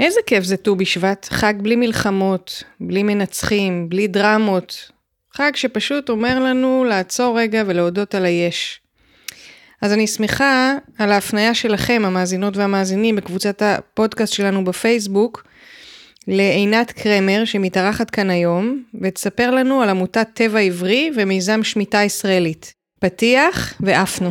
איזה כיף זה ט"ו בשבט, חג בלי מלחמות, בלי מנצחים, בלי דרמות. חג שפשוט אומר לנו לעצור רגע ולהודות על היש. אז אני שמחה על ההפניה שלכם, המאזינות והמאזינים, בקבוצת הפודקאסט שלנו בפייסבוק, לעינת קרמר שמתארחת כאן היום, ותספר לנו על עמותת טבע עברי ומיזם שמיטה ישראלית. פתיח ועפנו.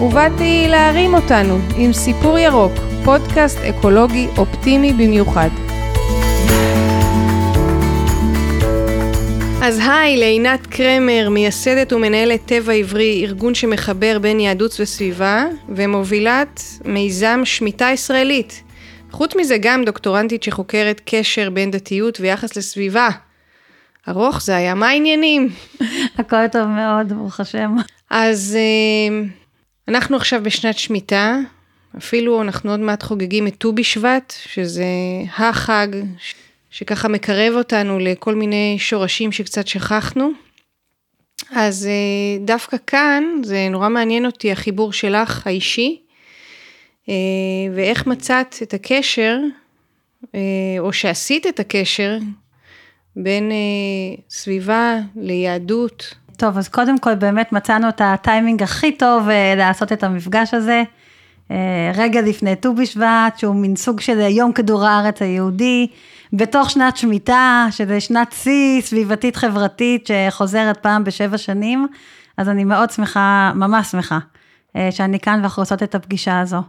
ובאתי להרים אותנו עם סיפור ירוק, פודקאסט אקולוגי אופטימי במיוחד. אז היי לעינת קרמר, מייסדת ומנהלת טבע עברי, ארגון שמחבר בין יהדות וסביבה, ומובילת מיזם שמיטה ישראלית. חוץ מזה גם דוקטורנטית שחוקרת קשר בין דתיות ויחס לסביבה. ארוך זה היה, מה העניינים? הכל טוב מאוד, ברוך השם. אז אה, אנחנו עכשיו בשנת שמיטה, אפילו אנחנו עוד מעט חוגגים את ט"ו בשבט, שזה החג שככה מקרב אותנו לכל מיני שורשים שקצת שכחנו. אז אה, דווקא כאן זה נורא מעניין אותי החיבור שלך האישי, אה, ואיך מצאת את הקשר, אה, או שעשית את הקשר, בין סביבה ליהדות. טוב, אז קודם כל באמת מצאנו את הטיימינג הכי טוב לעשות את המפגש הזה. רגע לפני ט"ו בשבט, שהוא מין סוג של יום כדור הארץ היהודי, בתוך שנת שמיטה, שזה שנת שיא סביבתית חברתית שחוזרת פעם בשבע שנים, אז אני מאוד שמחה, ממש שמחה, אה, שאני כאן ואנחנו עושות את הפגישה הזו.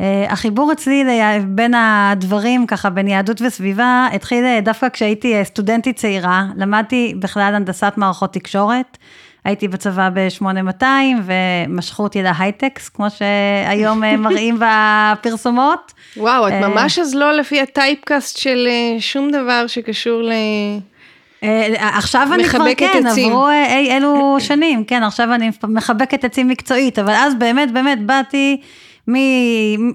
אה, החיבור אצלי בין הדברים, ככה, בין יהדות וסביבה, התחיל אה, דווקא כשהייתי סטודנטית צעירה, למדתי בכלל הנדסת מערכות תקשורת. הייתי בצבא ב-8200 ומשכו אותי להייטקס, כמו שהיום אה, מראים בפרסומות. וואו, את אה, ממש אז לא לפי הטייפקאסט של אה, שום דבר שקשור ל... עכשיו אני כבר, כן, עצים. עברו אי אלו שנים, כן, עכשיו אני מחבקת עצים מקצועית, אבל אז באמת, באמת באתי...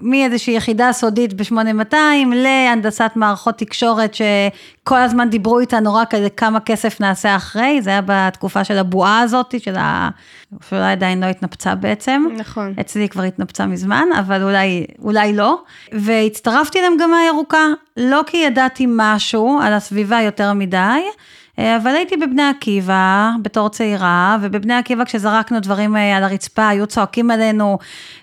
מאיזושהי יחידה סודית ב-8200 להנדסת מערכות תקשורת שכל הזמן דיברו איתנו רק על כמה כסף נעשה אחרי, זה היה בתקופה של הבועה הזאת, של ה... שאולי עדיין לא התנפצה בעצם. נכון. אצלי כבר התנפצה מזמן, אבל אולי, אולי לא. והצטרפתי למגמה ירוקה, לא כי ידעתי משהו על הסביבה יותר מדי, אבל הייתי בבני עקיבא בתור צעירה, ובבני עקיבא כשזרקנו דברים אה, על הרצפה, היו צועקים עלינו,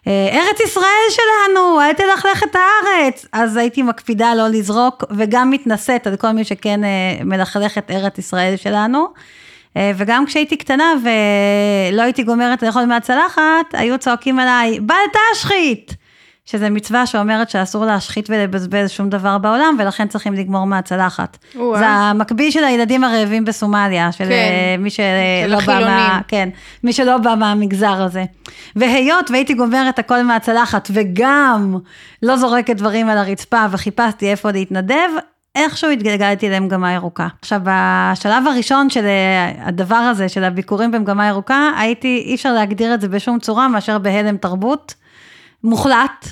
אה, ארץ ישראל שלנו, אל תלכלך את הארץ. אז הייתי מקפידה לא לזרוק, וגם מתנשאת על כל מי שכן מלכלך את ארץ ישראל שלנו. וגם כשהייתי קטנה ולא הייתי גומרת לאכול מהצלחת, היו צועקים עליי, בל תשחית! שזה מצווה שאומרת שאסור להשחית ולבזבז שום דבר בעולם, ולכן צריכים לגמור מהצלחת. זה המקביל של הילדים הרעבים בסומליה, של כן, אה, מי שלא בא מה... כן, מי שלא בא מהמגזר הזה. והיות והייתי גומרת הכל מהצלחת, וגם לא זורקת דברים על הרצפה, וחיפשתי איפה להתנדב, איכשהו התגלגלתי למגמה ירוקה. עכשיו, בשלב הראשון של אה, הדבר הזה, של הביקורים במגמה ירוקה, הייתי, אי אפשר להגדיר את זה בשום צורה מאשר בהלם תרבות. מוחלט.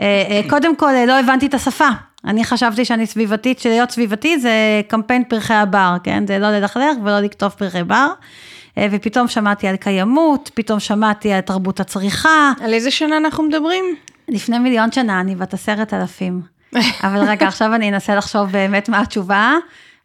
אה, אה, קודם כל, לא הבנתי את השפה. אני חשבתי שאני סביבתית, שלהיות סביבתי זה קמפיין פרחי הבר, כן? זה לא ללכלך ולא לכתוב פרחי בר. אה, ופתאום שמעתי על קיימות, פתאום שמעתי על תרבות הצריכה. על איזה שנה אנחנו מדברים? לפני מיליון שנה, אני בת עשרת אלפים. אבל רגע, עכשיו אני אנסה לחשוב באמת מה התשובה.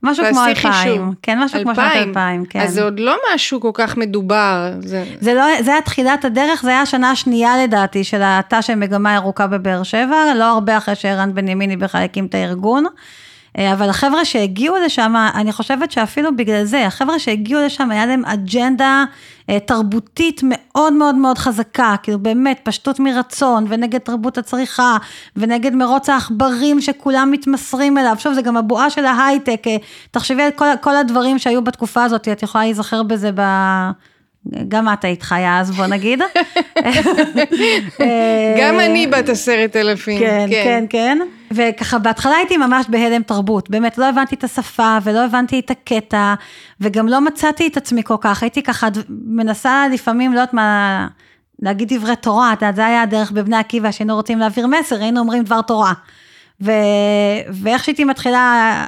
משהו כמו אלפיים, כן, משהו כמו שנת אלפיים, כן. אז זה עוד לא משהו כל כך מדובר. זה, זה לא, זה היה תחילת הדרך, זה היה השנה השנייה לדעתי של התא של מגמה ירוקה בבאר שבע, לא הרבה אחרי שערן בנימיני בכלל הקים את הארגון. אה, אבל החבר'ה שהגיעו לשם, אני חושבת שאפילו בגלל זה, החבר'ה שהגיעו לשם, היה להם אג'נדה אה, תרבותית מאוד מאוד מאוד חזקה, כאילו באמת פשטות מרצון, ונגד תרבות הצריכה, ונגד מרוץ העכברים שכולם מתמסרים אליו. שוב, זה גם הבועה של ההייטק, אה, תחשבי על כל, כל הדברים שהיו בתקופה הזאת, את יכולה להיזכר בזה ב... גם את היית חיה אז, בוא נגיד. גם אני בת עשרת אלפים. כן, כן, כן. וככה בהתחלה הייתי ממש בהלם תרבות, באמת לא הבנתי את השפה ולא הבנתי את הקטע, וגם לא מצאתי את עצמי כל כך, הייתי ככה מנסה לפעמים, לא יודעת מה, להגיד דברי תורה, אתה יודע, זה היה הדרך בבני עקיבא, שהיינו רוצים להעביר מסר, היינו אומרים דבר תורה. ו... ואיך שהייתי מתחילה...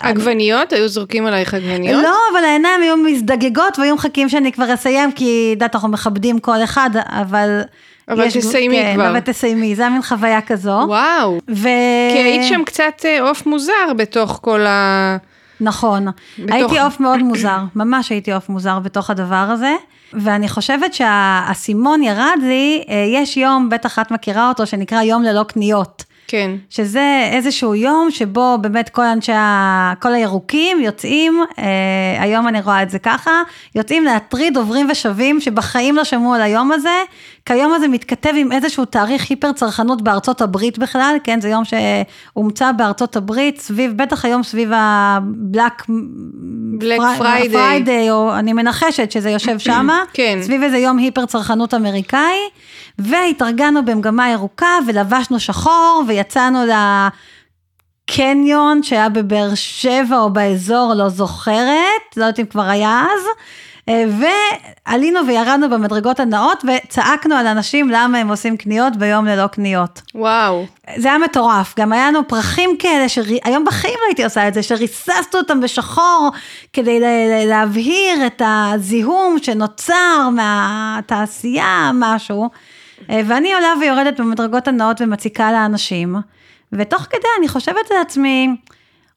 עגבניות? היו זורקים עלייך עגבניות? לא, אבל העיניים היו מזדגגות והיו מחכים שאני כבר אסיים, כי יודעת, אנחנו מכבדים כל אחד, אבל... אבל יש, תסיימי כן, כבר. אבל תסיימי, זה היה מין חוויה כזו. וואו. ו... כי היית שם קצת אה, עוף מוזר בתוך כל ה... נכון. בתוך... הייתי עוף מאוד מוזר, ממש הייתי עוף מוזר בתוך הדבר הזה. ואני חושבת שהאסימון ירד לי, אה, יש יום, בטח את מכירה אותו, שנקרא יום ללא קניות. כן. שזה איזשהו יום שבו באמת כל אנשי, ה... כל הירוקים יוצאים, אה, היום אני רואה את זה ככה, יוצאים להטריד עוברים ושבים שבחיים לא שמעו על היום הזה, כי היום הזה מתכתב עם איזשהו תאריך היפר צרכנות בארצות הברית בכלל, כן, זה יום שהומצא בארצות הברית, סביב, בטח היום סביב הבלק Black Friday, Friday, או אני מנחשת שזה יושב שמה, כן. סביב איזה יום היפר צרכנות אמריקאי, והתארגנו במגמה ירוקה ולבשנו שחור ויצאנו לקניון שהיה בבאר שבע או באזור, לא זוכרת, לא יודעת אם כבר היה אז. ועלינו וירדנו במדרגות הנאות וצעקנו על אנשים למה הם עושים קניות ביום ללא קניות. וואו. זה היה מטורף, גם היה לנו פרחים כאלה, שהיום בחיים לא הייתי עושה את זה, שריססנו אותם בשחור כדי להבהיר את הזיהום שנוצר מהתעשייה, משהו. ואני עולה ויורדת במדרגות הנאות ומציקה לאנשים, ותוך כדי אני חושבת לעצמי,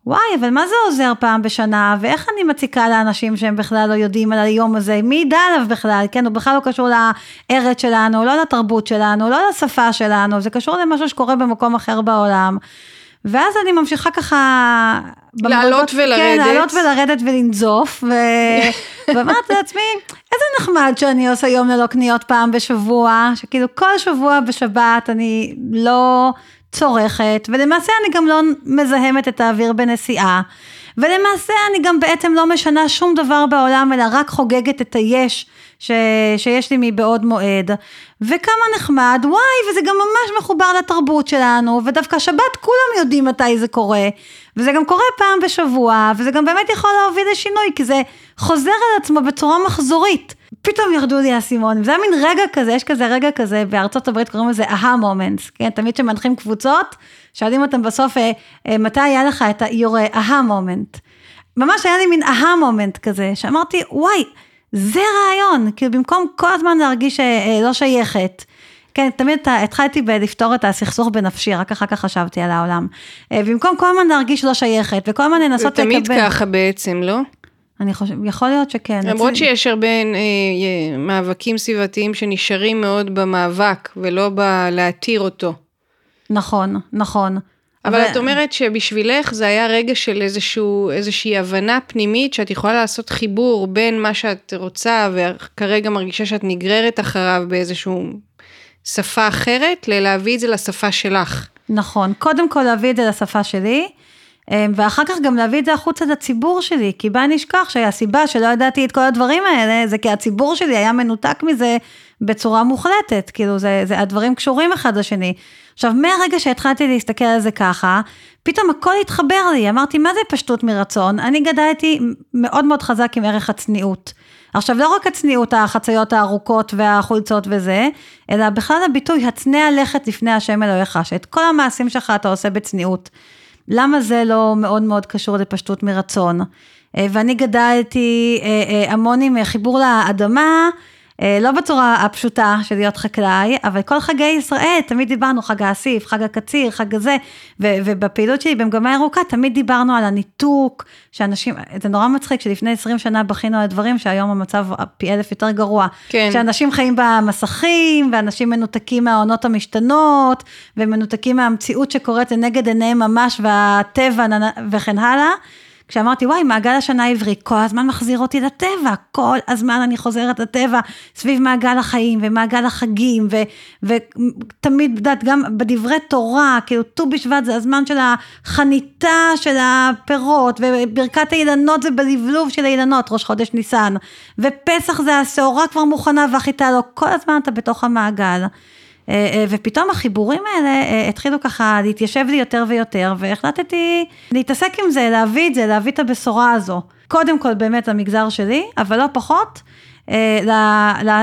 וואי, אבל מה זה עוזר פעם בשנה, ואיך אני מציקה לאנשים שהם בכלל לא יודעים על היום הזה, מי ידע עליו בכלל, כן, הוא בכלל לא קשור לארץ שלנו, לא לתרבות שלנו, לא לשפה שלנו, זה קשור למשהו שקורה במקום אחר בעולם. ואז אני ממשיכה ככה... לעלות ולרדת. כן, לעלות ולרדת ולנזוף, ו... ואמרתי לעצמי, איזה נחמד שאני עושה יום ללא קניות פעם בשבוע, שכאילו כל שבוע בשבת אני לא צורכת, ולמעשה אני גם לא מזהמת את האוויר בנסיעה, ולמעשה אני גם בעצם לא משנה שום דבר בעולם, אלא רק חוגגת את היש ש... שיש לי מבעוד מועד, וכמה נחמד, וואי, וזה גם ממש מחובר לתרבות שלנו, ודווקא שבת כולם יודעים מתי זה קורה, וזה גם קורה פעם בשבוע, וזה גם באמת יכול להוביל לשינוי, כי זה חוזר על עצמו בצורה מחזורית. פתאום ירדו לי האסימונים, זה היה מין רגע כזה, יש כזה רגע כזה, בארצות הברית קוראים לזה אהה מומנטס, כן, תמיד כשמנחים קבוצות, שואלים אותם בסוף, אה, אה, מתי היה לך את ה-your אהה מומנט. ממש היה לי מין אהה מומנט כזה, שאמרתי, וואי, זה רעיון, כאילו במקום כל הזמן להרגיש אה, לא שייכת. כן, תמיד התחלתי בלפתור את הסכסוך בנפשי, רק אחר כך חשבתי על העולם. במקום כל הזמן להרגיש לא שייכת, וכל הזמן לנסות לקבל. זה תמיד ככה בעצם, לא? אני חושבת, יכול להיות שכן. למרות שיש הרבה אה, מאבקים סביבתיים שנשארים מאוד במאבק, ולא בלהתיר אותו. נכון, נכון. אבל ו... את אומרת שבשבילך זה היה רגע של איזשהו, איזושהי הבנה פנימית שאת יכולה לעשות חיבור בין מה שאת רוצה וכרגע מרגישה שאת נגררת אחריו באיזשהו שפה אחרת, ללהביא את זה לשפה שלך. נכון, קודם כל להביא את זה לשפה שלי, ואחר כך גם להביא את זה החוצה לציבור שלי, כי בל נשכח שהסיבה שלא ידעתי את כל הדברים האלה, זה כי הציבור שלי היה מנותק מזה בצורה מוחלטת, כאילו זה, זה הדברים קשורים אחד לשני. עכשיו, מהרגע שהתחלתי להסתכל על זה ככה, פתאום הכל התחבר לי, אמרתי, מה זה פשטות מרצון? אני גדלתי מאוד מאוד חזק עם ערך הצניעות. עכשיו, לא רק הצניעות, החציות הארוכות והחולצות וזה, אלא בכלל הביטוי, הצנע לכת לפני השם אלוהיך, שאת כל המעשים שלך אתה עושה בצניעות. למה זה לא מאוד מאוד קשור לפשטות מרצון? אה, ואני גדלתי אה, אה, המון עם חיבור לאדמה, לא בצורה הפשוטה של להיות חקלאי, אבל כל חגי ישראל, תמיד דיברנו, חג האסיף, חג הקציר, חג הזה, ו- ובפעילות שלי במגמה ירוקה, תמיד דיברנו על הניתוק, שאנשים, זה נורא מצחיק שלפני 20 שנה בכינו על דברים שהיום המצב פי אלף יותר גרוע. כן. שאנשים חיים במסכים, ואנשים מנותקים מהעונות המשתנות, ומנותקים מהמציאות שקורית לנגד עיניהם ממש, והטבע וכן הלאה. כשאמרתי, וואי, מעגל השנה העברי כל הזמן מחזיר אותי לטבע, כל הזמן אני חוזרת לטבע, סביב מעגל החיים ומעגל החגים, ותמיד, את יודעת, גם בדברי תורה, כאילו ט"ו בשבט זה הזמן של החניתה של הפירות, וברכת האילנות זה בלבלוב של האילנות, ראש חודש ניסן, ופסח זה השעורה כבר מוכנה והחיטה לא, כל הזמן אתה בתוך המעגל. ופתאום החיבורים האלה התחילו ככה להתיישב לי יותר ויותר, והחלטתי להתעסק עם זה, להביא את זה, להביא את הבשורה הזו. קודם כל באמת למגזר שלי, אבל לא פחות,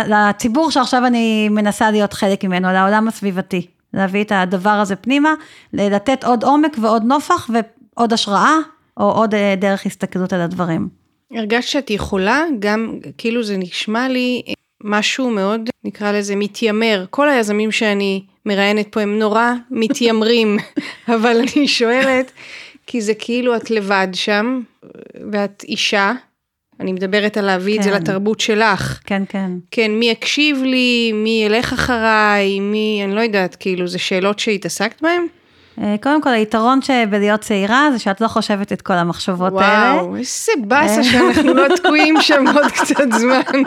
לציבור שעכשיו אני מנסה להיות חלק ממנו, לעולם הסביבתי. להביא את הדבר הזה פנימה, לתת עוד עומק ועוד נופח ועוד השראה, או עוד דרך הסתכלות על הדברים. הרגשת שאת יכולה, גם כאילו זה נשמע לי משהו מאוד, נקרא לזה, מתיימר. כל היזמים שאני מראיינת פה הם נורא מתיימרים, אבל אני שואלת, כי זה כאילו את לבד שם, ואת אישה, אני מדברת על להביא כן. את זה כן. לתרבות שלך. כן, כן. כן, מי יקשיב לי, מי ילך אחריי, מי, אני לא יודעת, כאילו, זה שאלות שהתעסקת בהן? אה, קודם כל, היתרון שבלהיות צעירה זה שאת לא חושבת את כל המחשבות וואו, האלה. וואו, איזה באסה שאנחנו לא תקועים שם עוד קצת זמן.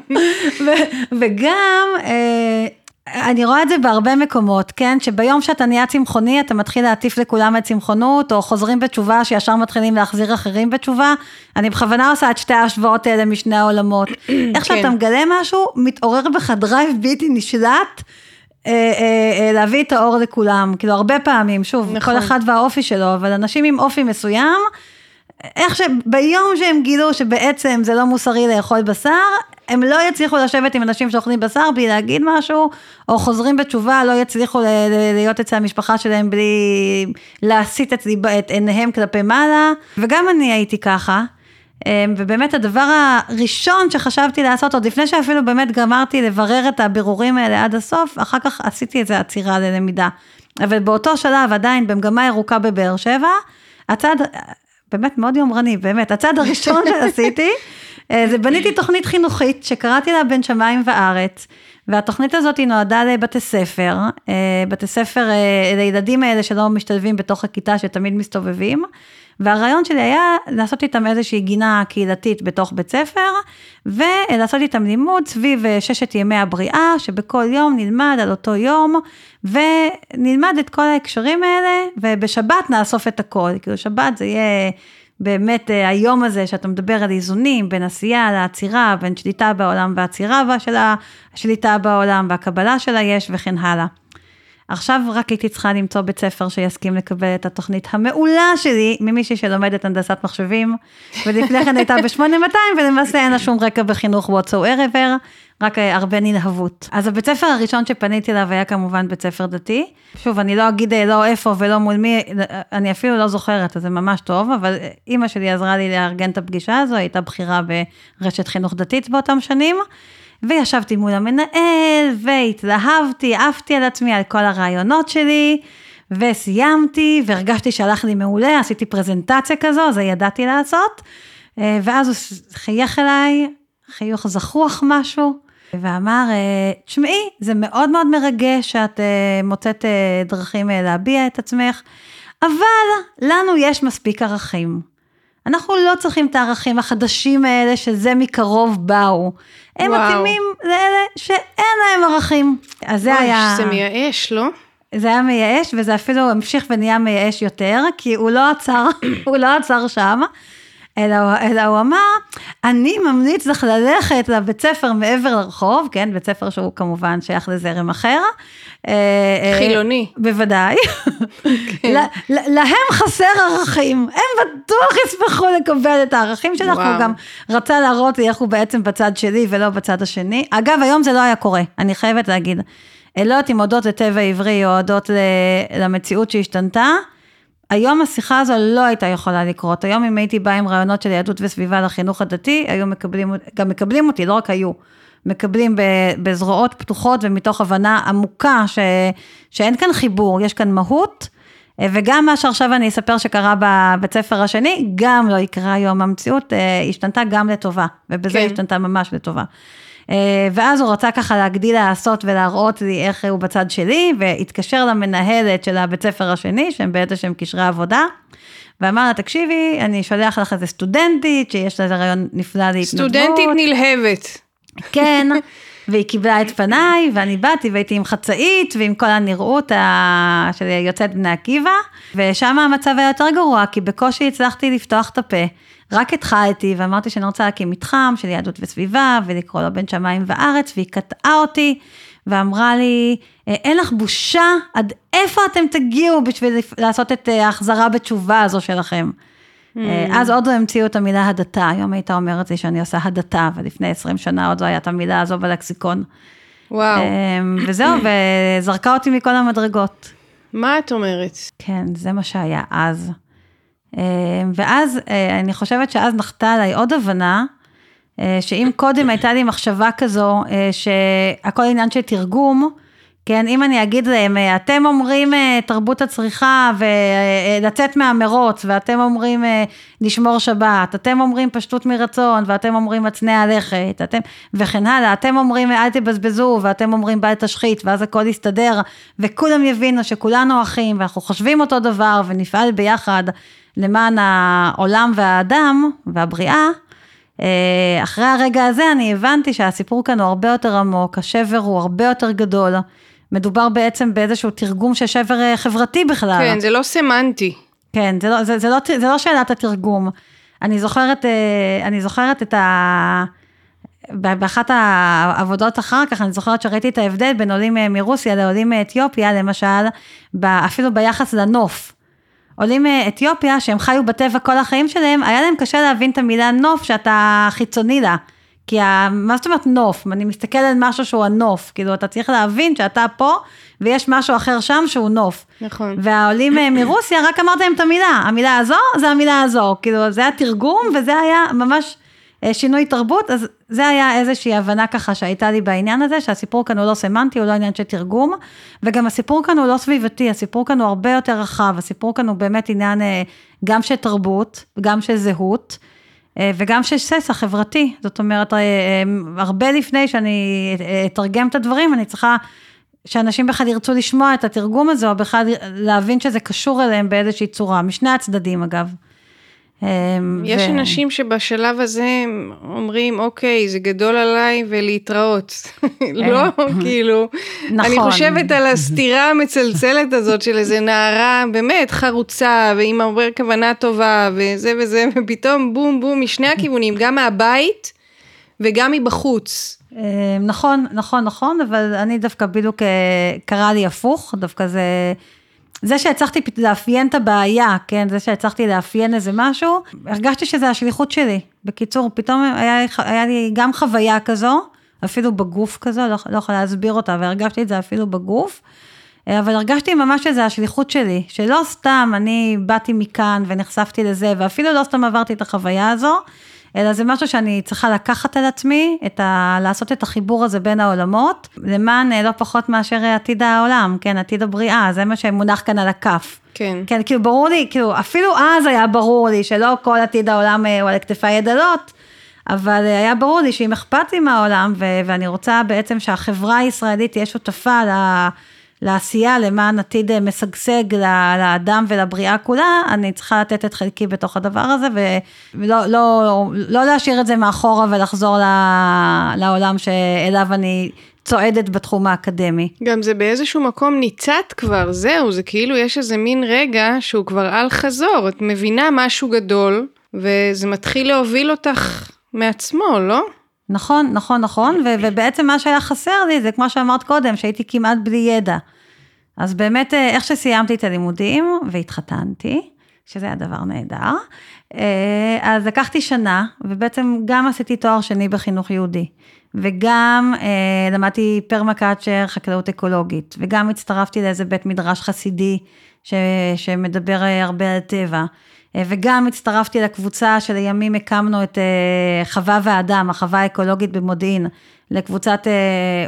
וגם, אה, אני רואה את זה בהרבה מקומות, כן? שביום שאתה נהיה צמחוני, אתה מתחיל להטיף לכולם את צמחונות, או חוזרים בתשובה, שישר מתחילים להחזיר אחרים בתשובה. אני בכוונה עושה את שתי ההשוואות האלה משני העולמות. איך שאתה כן. מגלה משהו, מתעורר בך drive בלתי נשלט. אה, אה, אה, להביא את האור לכולם, כאילו הרבה פעמים, שוב, נכון. כל אחד והאופי שלו, אבל אנשים עם אופי מסוים, איך שביום שהם גילו שבעצם זה לא מוסרי לאכול בשר, הם לא יצליחו לשבת עם אנשים שאוכלים בשר בלי להגיד משהו, או חוזרים בתשובה, לא יצליחו להיות אצל המשפחה שלהם בלי להסיט את, את עיניהם כלפי מעלה, וגם אני הייתי ככה. אמ, ובאמת הדבר הראשון שחשבתי לעשות, עוד לפני שאפילו באמת גמרתי לברר את הבירורים האלה עד הסוף, אחר כך עשיתי איזה עצירה ללמידה. אבל באותו שלב עדיין במגמה ירוקה בבאר שבע, הצעד, באמת מאוד יומרני, באמת, הצעד הראשון שעשיתי, אה, זה בניתי תוכנית חינוכית שקראתי לה בין שמיים וארץ. והתוכנית הזאת היא נועדה לבתי ספר, אה, בתי ספר אה, לילדים האלה שלא משתלבים בתוך הכיתה שתמיד מסתובבים, והרעיון שלי היה לעשות איתם איזושהי גינה קהילתית בתוך בית ספר, ולעשות איתם לימוד סביב ששת ימי הבריאה, שבכל יום נלמד על אותו יום, ונלמד את כל ההקשרים האלה, ובשבת נאסוף את הכל, כאילו שבת זה יהיה... באמת אה, היום הזה שאתה מדבר על איזונים בין עשייה לעצירה, בין שליטה בעולם והעצירה של השליטה בעולם והקבלה של היש וכן הלאה. עכשיו רק הייתי צריכה למצוא בית ספר שיסכים לקבל את התוכנית המעולה שלי ממישהי שלומדת הנדסת מחשבים, ולפני כן הייתה ב-8200 ולמעשה אין לה שום רקע בחינוך whatsoever, רק אה, הרבה נלהבות. אז הבית ספר הראשון שפניתי אליו היה כמובן בית ספר דתי. שוב, אני לא אגיד אה, לא איפה ולא מול מי, אני אפילו לא זוכרת, אז זה ממש טוב, אבל אה, אימא שלי עזרה לי לארגן את הפגישה הזו, הייתה בחירה ברשת חינוך דתית באותם שנים. וישבתי מול המנהל, והתלהבתי, עפתי על עצמי, על כל הרעיונות שלי, וסיימתי, והרגשתי שהלך לי מעולה, עשיתי פרזנטציה כזו, זה ידעתי לעשות, ואז הוא חייך אליי, חיוך זחוח משהו, ואמר, תשמעי, זה מאוד מאוד מרגש שאת מוצאת דרכים להביע את עצמך, אבל לנו יש מספיק ערכים. אנחנו לא צריכים את הערכים החדשים האלה שזה מקרוב באו. הם וואו. מתאימים לאלה שאין להם ערכים. אז זה היה... זה מייאש, לא? זה היה מייאש, וזה אפילו המשיך ונהיה מייאש יותר, כי הוא לא עצר, הוא לא עצר שם. אלא, אלא הוא אמר, אני ממליץ לך ללכת לבית ספר מעבר לרחוב, כן, בית ספר שהוא כמובן שייך לזרם אחר. אה, אה, חילוני. בוודאי. כן. להם חסר ערכים, הם בטוח ישמחו לקבל את הערכים שלך, הוא גם רצה להראות לי איך הוא בעצם בצד שלי ולא בצד השני. אגב, היום זה לא היה קורה, אני חייבת להגיד. לא יודעת אם הודות לטבע עברי או הודות למציאות שהשתנתה. היום השיחה הזו לא הייתה יכולה לקרות. היום אם הייתי באה עם רעיונות של יהדות וסביבה לחינוך הדתי, היו מקבלים, גם מקבלים אותי, לא רק היו. מקבלים בזרועות פתוחות ומתוך הבנה עמוקה ש, שאין כאן חיבור, יש כאן מהות. וגם מה שעכשיו אני אספר שקרה בבית ספר השני, גם לא יקרה היום. המציאות אה, השתנתה גם לטובה, ובזה כן. השתנתה ממש לטובה. אה, ואז הוא רצה ככה להגדיל לעשות ולהראות לי איך הוא בצד שלי, והתקשר למנהלת של הבית ספר השני, שהם בעצם קשרי עבודה. ואמר לה, תקשיבי, אני שולח לך איזה סטודנטית, שיש לה איזה רעיון נפלא להתנדבות. סטודנטית נלהבת. כן, והיא קיבלה את פניי, ואני באתי והייתי עם חצאית ועם כל הנראות ה... של יוצאת בני עקיבא, ושם המצב היה יותר גרוע, כי בקושי הצלחתי לפתוח את הפה. רק התחלתי ואמרתי שאני רוצה להקים מתחם של יהדות וסביבה ולקרוא לו בין שמיים וארץ והיא קטעה אותי ואמרה לי, אה, אין לך בושה, עד איפה אתם תגיעו בשביל לעשות את אה, ההחזרה בתשובה הזו שלכם? Mm. אז עוד לא המציאו את המילה הדתה, היום הייתה אומרת לי שאני עושה הדתה, ולפני 20 שנה עוד לא הייתה המילה הזו בלקסיקון. וואו. וזהו, וזרקה אותי מכל המדרגות. מה את אומרת? כן, זה מה שהיה אז. ואז, אני חושבת שאז נחתה עליי עוד הבנה, אה, שאם קודם הייתה לי מחשבה כזו, אה, שהכל עניין של תרגום, כן, אם אני אגיד להם, אה, אתם אומרים תרבות הצריכה ולצאת מהמרוץ, ואתם אומרים לשמור שבת, אתם אומרים פשטות מרצון, ואתם אומרים הצנע לכת, אתם, וכן הלאה, אתם אומרים אל תבזבזו, ואתם אומרים בל תשחית, ואז הכל יסתדר, וכולם יבינו שכולנו אחים, ואנחנו חושבים אותו דבר, ונפעל ביחד למען העולם והאדם והבריאה, אה, אחרי הרגע הזה אני הבנתי שהסיפור כאן הוא הרבה יותר עמוק, השבר הוא הרבה יותר גדול. מדובר בעצם באיזשהו תרגום של שבר אה, חברתי בכלל. כן, זה לא סמנטי. כן, זה לא, זה, זה לא, זה לא שאלת התרגום. אני זוכרת, אה, אני זוכרת את ה... באחת העבודות אחר כך, אני זוכרת שראיתי את ההבדל בין עולים מרוסיה לעולים מאתיופיה, למשל, אפילו ביחס לנוף. עולים מאתיופיה, שהם חיו בטבע כל החיים שלהם, היה להם קשה להבין את המילה נוף שאתה חיצוני לה. כי ה... מה זאת אומרת נוף? אני מסתכל על משהו שהוא הנוף, כאילו אתה צריך להבין שאתה פה ויש משהו אחר שם שהוא נוף. נכון. והעולים אה, מרוסיה, רק אמרת להם את המילה, המילה הזו זה המילה הזו, כאילו זה היה תרגום וזה היה ממש אה, שינוי תרבות, אז זה היה איזושהי הבנה ככה שהייתה לי בעניין הזה, שהסיפור כאן הוא לא סמנטי, הוא לא עניין של תרגום, וגם הסיפור כאן הוא לא סביבתי, הסיפור כאן הוא הרבה יותר רחב, הסיפור כאן הוא באמת עניין אה, גם של תרבות, גם של זהות, אה, וגם של ססע חברתי, זאת אומרת, הרבה לפני שאני אתרגם את הדברים, אני צריכה... שאנשים בכלל ירצו לשמוע את התרגום הזה, או בכלל להבין שזה קשור אליהם באיזושהי צורה, משני הצדדים אגב. אמ, יש ו... אנשים שבשלב הזה אומרים, אוקיי, זה גדול עליי ולהתראות. לא, כאילו, נכון. אני חושבת על הסתירה המצלצלת הזאת של איזה נערה באמת חרוצה ועם הרבה כוונה טובה וזה וזה, ופתאום בום בום משני הכיוונים, גם מהבית וגם מבחוץ. אמ, נכון, נכון, נכון, אבל אני דווקא בדיוק אה, קרה לי הפוך, דווקא זה... זה שהצלחתי לאפיין את הבעיה, כן, זה שהצלחתי לאפיין איזה משהו, הרגשתי שזה השליחות שלי. בקיצור, פתאום היה, היה לי גם חוויה כזו, אפילו בגוף כזו, לא, לא יכולה להסביר אותה, והרגשתי את זה אפילו בגוף. אבל הרגשתי ממש שזה השליחות שלי, שלא סתם אני באתי מכאן ונחשפתי לזה, ואפילו לא סתם עברתי את החוויה הזו, אלא זה משהו שאני צריכה לקחת על עצמי, ה... לעשות את החיבור הזה בין העולמות, למען אה, לא פחות מאשר עתיד העולם, כן, עתיד הבריאה, זה מה שמונח כאן על הכף. כן. כן, כאילו ברור לי, כאילו אפילו אז היה ברור לי שלא כל עתיד העולם אה, הוא על כתפי ידלות, אבל אה, היה ברור לי שאם אכפת לי מהעולם, ו- ואני רוצה בעצם שהחברה הישראלית תהיה שותפה ל- לעשייה למען עתיד משגשג לאדם ולבריאה כולה, אני צריכה לתת את חלקי בתוך הדבר הזה, ולא לא, לא להשאיר את זה מאחורה ולחזור לעולם שאליו אני צועדת בתחום האקדמי. גם זה באיזשהו מקום ניצת כבר, זהו, זה כאילו יש איזה מין רגע שהוא כבר על חזור, את מבינה משהו גדול, וזה מתחיל להוביל אותך מעצמו, לא? נכון, נכון, נכון, ו- ובעצם מה שהיה חסר לי זה כמו שאמרת קודם, שהייתי כמעט בלי ידע. אז באמת, אה, איך שסיימתי את הלימודים והתחתנתי, שזה היה דבר נהדר, אה, אז לקחתי שנה, ובעצם גם עשיתי תואר שני בחינוך יהודי, וגם אה, למדתי פרמקצ'ר, חקלאות אקולוגית, וגם הצטרפתי לאיזה בית מדרש חסידי ש, שמדבר הרבה על טבע. וגם הצטרפתי לקבוצה שלימים הקמנו את חווה ואדם, החווה האקולוגית במודיעין, לקבוצת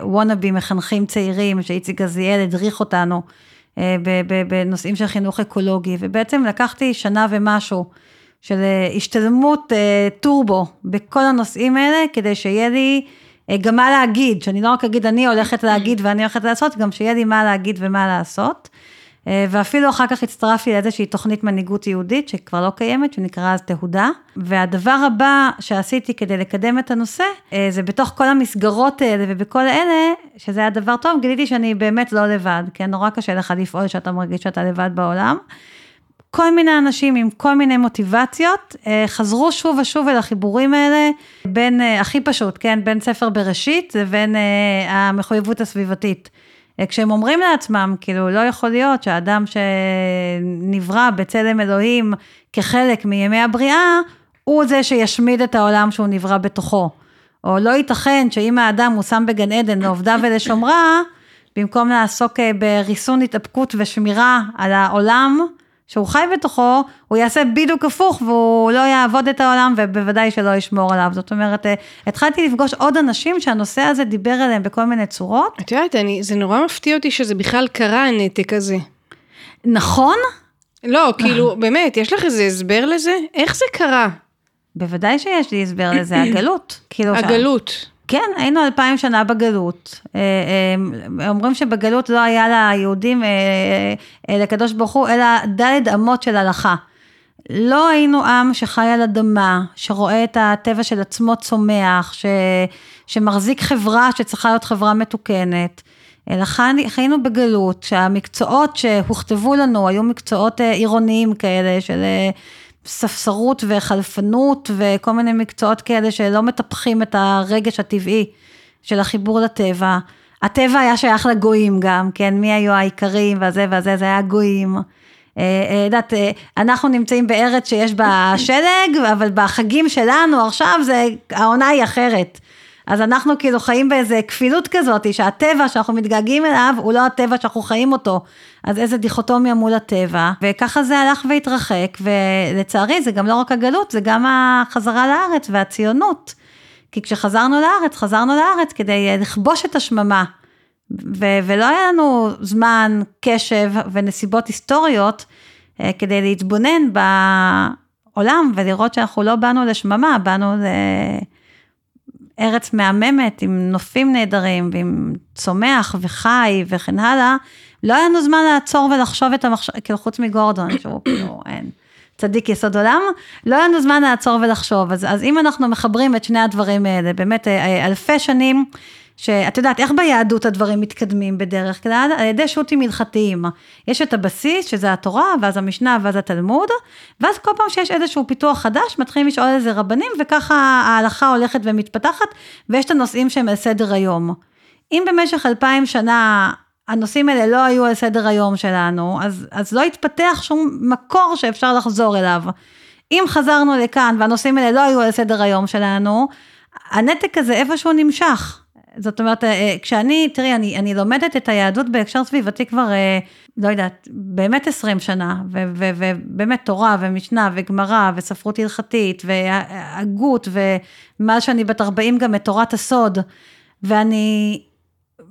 וונאבי מחנכים צעירים, שאיציק גזיאל הדריך אותנו אה, בנושאים של חינוך אקולוגי, ובעצם לקחתי שנה ומשהו של אה, השתלמות אה, טורבו בכל הנושאים האלה, כדי שיהיה לי גם מה להגיד, שאני לא רק אגיד אני הולכת להגיד ואני הולכת לעשות, גם שיהיה לי מה להגיד ומה לעשות. אה, ואפילו אחר כך הצטרפתי לאיזושהי תוכנית מנהיגות יהודית שכבר לא קיימת, שנקרא אז תהודה. והדבר הבא שעשיתי כדי לקדם את הנושא, אה, זה בתוך כל המסגרות האלה ובכל אלה, שזה היה דבר טוב, גיליתי שאני באמת לא לבד, כן, נורא קשה לך לפעול שאתה מרגיש שאתה לבד בעולם. כל מיני אנשים עם כל מיני מוטיבציות, אה, חזרו שוב ושוב אל החיבורים האלה, בין, הכי פשוט, כן, בין ספר בראשית לבין המחויבות הסביבתית. כשהם אומרים לעצמם, כאילו, לא יכול להיות שהאדם שנברא בצלם אלוהים כחלק מימי הבריאה, הוא זה שישמיד את העולם שהוא נברא בתוכו. או לא ייתכן שאם האדם הוא שם בגן עדן לעובדה ולשומרה, במקום לעסוק אה, בריסון התאפקות ושמירה על העולם שהוא חי בתוכו, הוא יעשה בדיוק הפוך והוא לא יעבוד את העולם ובוודאי שלא ישמור עליו. זאת אומרת, אה, התחלתי לפגוש עוד אנשים שהנושא הזה דיבר עליהם בכל מיני צורות. את יודעת, אני, זה נורא מפתיע אותי שזה בכלל קרה הנתק הזה. נכון? לא, כאילו, באמת, יש לך איזה הסבר לזה? איך זה קרה? בוודאי שיש לי הסבר לזה, הגלות. כאילו הגלות. כן, היינו אלפיים שנה בגלות. אה, אה, אומרים שבגלות לא היה ליהודים, אה, לקדוש ברוך הוא, אלא דלת אמות של הלכה. לא היינו עם שחי על אדמה, שרואה את הטבע של עצמו צומח, ש, שמחזיק חברה שצריכה להיות חברה מתוקנת. אלא חיינו בגלות, שהמקצועות שהוכתבו לנו היו מקצועות עירוניים כאלה, של ספסרות וחלפנות וכל מיני מקצועות כאלה שלא מטפחים את הרגש הטבעי של החיבור לטבע. הטבע היה שייך לגויים גם, כן, מי היו העיקרים והזה והזה, זה היה גויים. יודעת, אה, אה, אנחנו נמצאים בארץ שיש בה שלג, אבל בחגים שלנו עכשיו זה, העונה היא אחרת. אז אנחנו כאילו חיים באיזה כפילות כזאת, שהטבע שאנחנו מתגעגעים אליו הוא לא הטבע שאנחנו חיים אותו. אז איזה דיכוטומיה מול הטבע, וככה זה הלך והתרחק, ולצערי זה גם לא רק הגלות, זה גם החזרה לארץ והציונות. כי כשחזרנו לארץ, חזרנו לארץ כדי לכבוש את השממה. ו- ולא היה לנו זמן, קשב ונסיבות היסטוריות אה, כדי להתבונן בעולם ולראות שאנחנו לא באנו לשממה, באנו ל... ארץ מהממת עם נופים נהדרים ועם צומח וחי וכן הלאה, לא היה לנו זמן לעצור ולחשוב את המחשב, כאילו חוץ מגורדון, שהוא כאילו אין. צדיק יסוד עולם, לא היה לנו זמן לעצור ולחשוב. אז, אז אם אנחנו מחברים את שני הדברים האלה, באמת אה, אה, אלפי שנים שאת יודעת, איך ביהדות הדברים מתקדמים בדרך כלל? על ידי שו"תים הלכתיים. יש את הבסיס, שזה התורה, ואז המשנה, ואז התלמוד, ואז כל פעם שיש איזשהו פיתוח חדש, מתחילים לשאול איזה רבנים, וככה ההלכה הולכת ומתפתחת, ויש את הנושאים שהם על סדר היום. אם במשך אלפיים שנה הנושאים האלה לא היו על סדר היום שלנו, אז, אז לא התפתח שום מקור שאפשר לחזור אליו. אם חזרנו לכאן והנושאים האלה לא היו על סדר היום שלנו, הנתק הזה איפשהו נמשך. זאת אומרת, אה, כשאני, תראי, אני, אני לומדת את היהדות בהקשר סביבתי כבר, אה, לא יודעת, באמת 20 שנה, ובאמת תורה ומשנה וגמרא וספרות הלכתית והגות, ומאז שאני בת 40 גם את תורת הסוד, ואני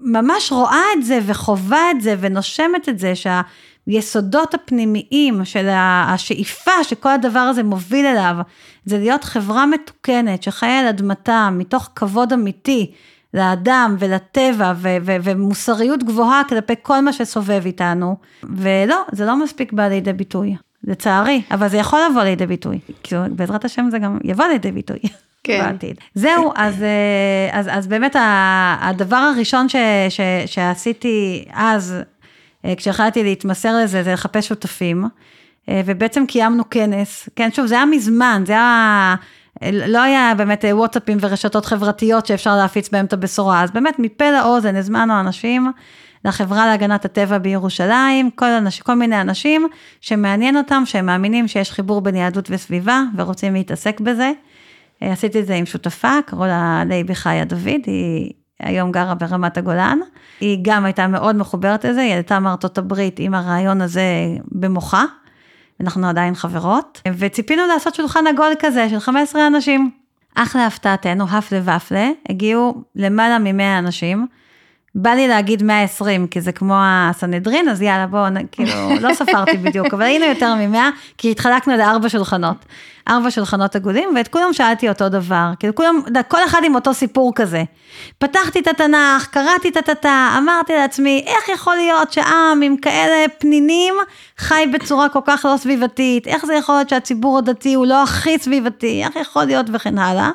ממש רואה את זה וחווה את זה ונושמת את זה, שהיסודות הפנימיים של השאיפה שכל הדבר הזה מוביל אליו, זה להיות חברה מתוקנת שחיה על אדמתה מתוך כבוד אמיתי. לאדם ולטבע ו- ו- ומוסריות גבוהה כלפי כל מה שסובב איתנו, ולא, זה לא מספיק בא לידי ביטוי, לצערי, אבל זה יכול לבוא לידי ביטוי, כי בעזרת השם זה גם יבוא לידי ביטוי. כן. בעתיד. זהו, אז, אה, אז, אז באמת הדבר הראשון ש, ש, שעשיתי אז, אה, כשהחלטתי להתמסר לזה, זה לחפש שותפים, אה, ובעצם קיימנו כנס, כן, שוב, זה היה מזמן, זה היה... לא היה באמת וואטסאפים ורשתות חברתיות שאפשר להפיץ בהם את הבשורה, אז באמת מפה לאוזן הזמנו אנשים לחברה להגנת הטבע בירושלים, כל, אנש, כל מיני אנשים שמעניין אותם, שהם מאמינים שיש חיבור בין יהדות וסביבה ורוצים להתעסק בזה. עשיתי את זה עם שותפה, קראו לה לייבי חיה דוד, היא היום גרה ברמת הגולן. היא גם הייתה מאוד מחוברת לזה, היא עלתה מארצות הברית עם הרעיון הזה במוחה. אנחנו עדיין חברות, וציפינו לעשות שולחן עגול כזה של 15 אנשים. אך להפתעתנו, הפלה ופלה, הגיעו למעלה מ-100 אנשים. בא לי להגיד 120, כי זה כמו הסנהדרין, אז יאללה, בואו, כאילו, לא ספרתי בדיוק, אבל היינו יותר מ-100, כי התחלקנו לארבע שולחנות. ארבע שולחנות עגולים, ואת כולם שאלתי אותו דבר. כאילו, כולם, כל אחד עם אותו סיפור כזה. פתחתי את התנ"ך, קראתי את הטאטא, אמרתי לעצמי, איך יכול להיות שעם עם כאלה פנינים חי בצורה כל כך לא סביבתית? איך זה יכול להיות שהציבור הדתי הוא לא הכי סביבתי? איך יכול להיות וכן הלאה?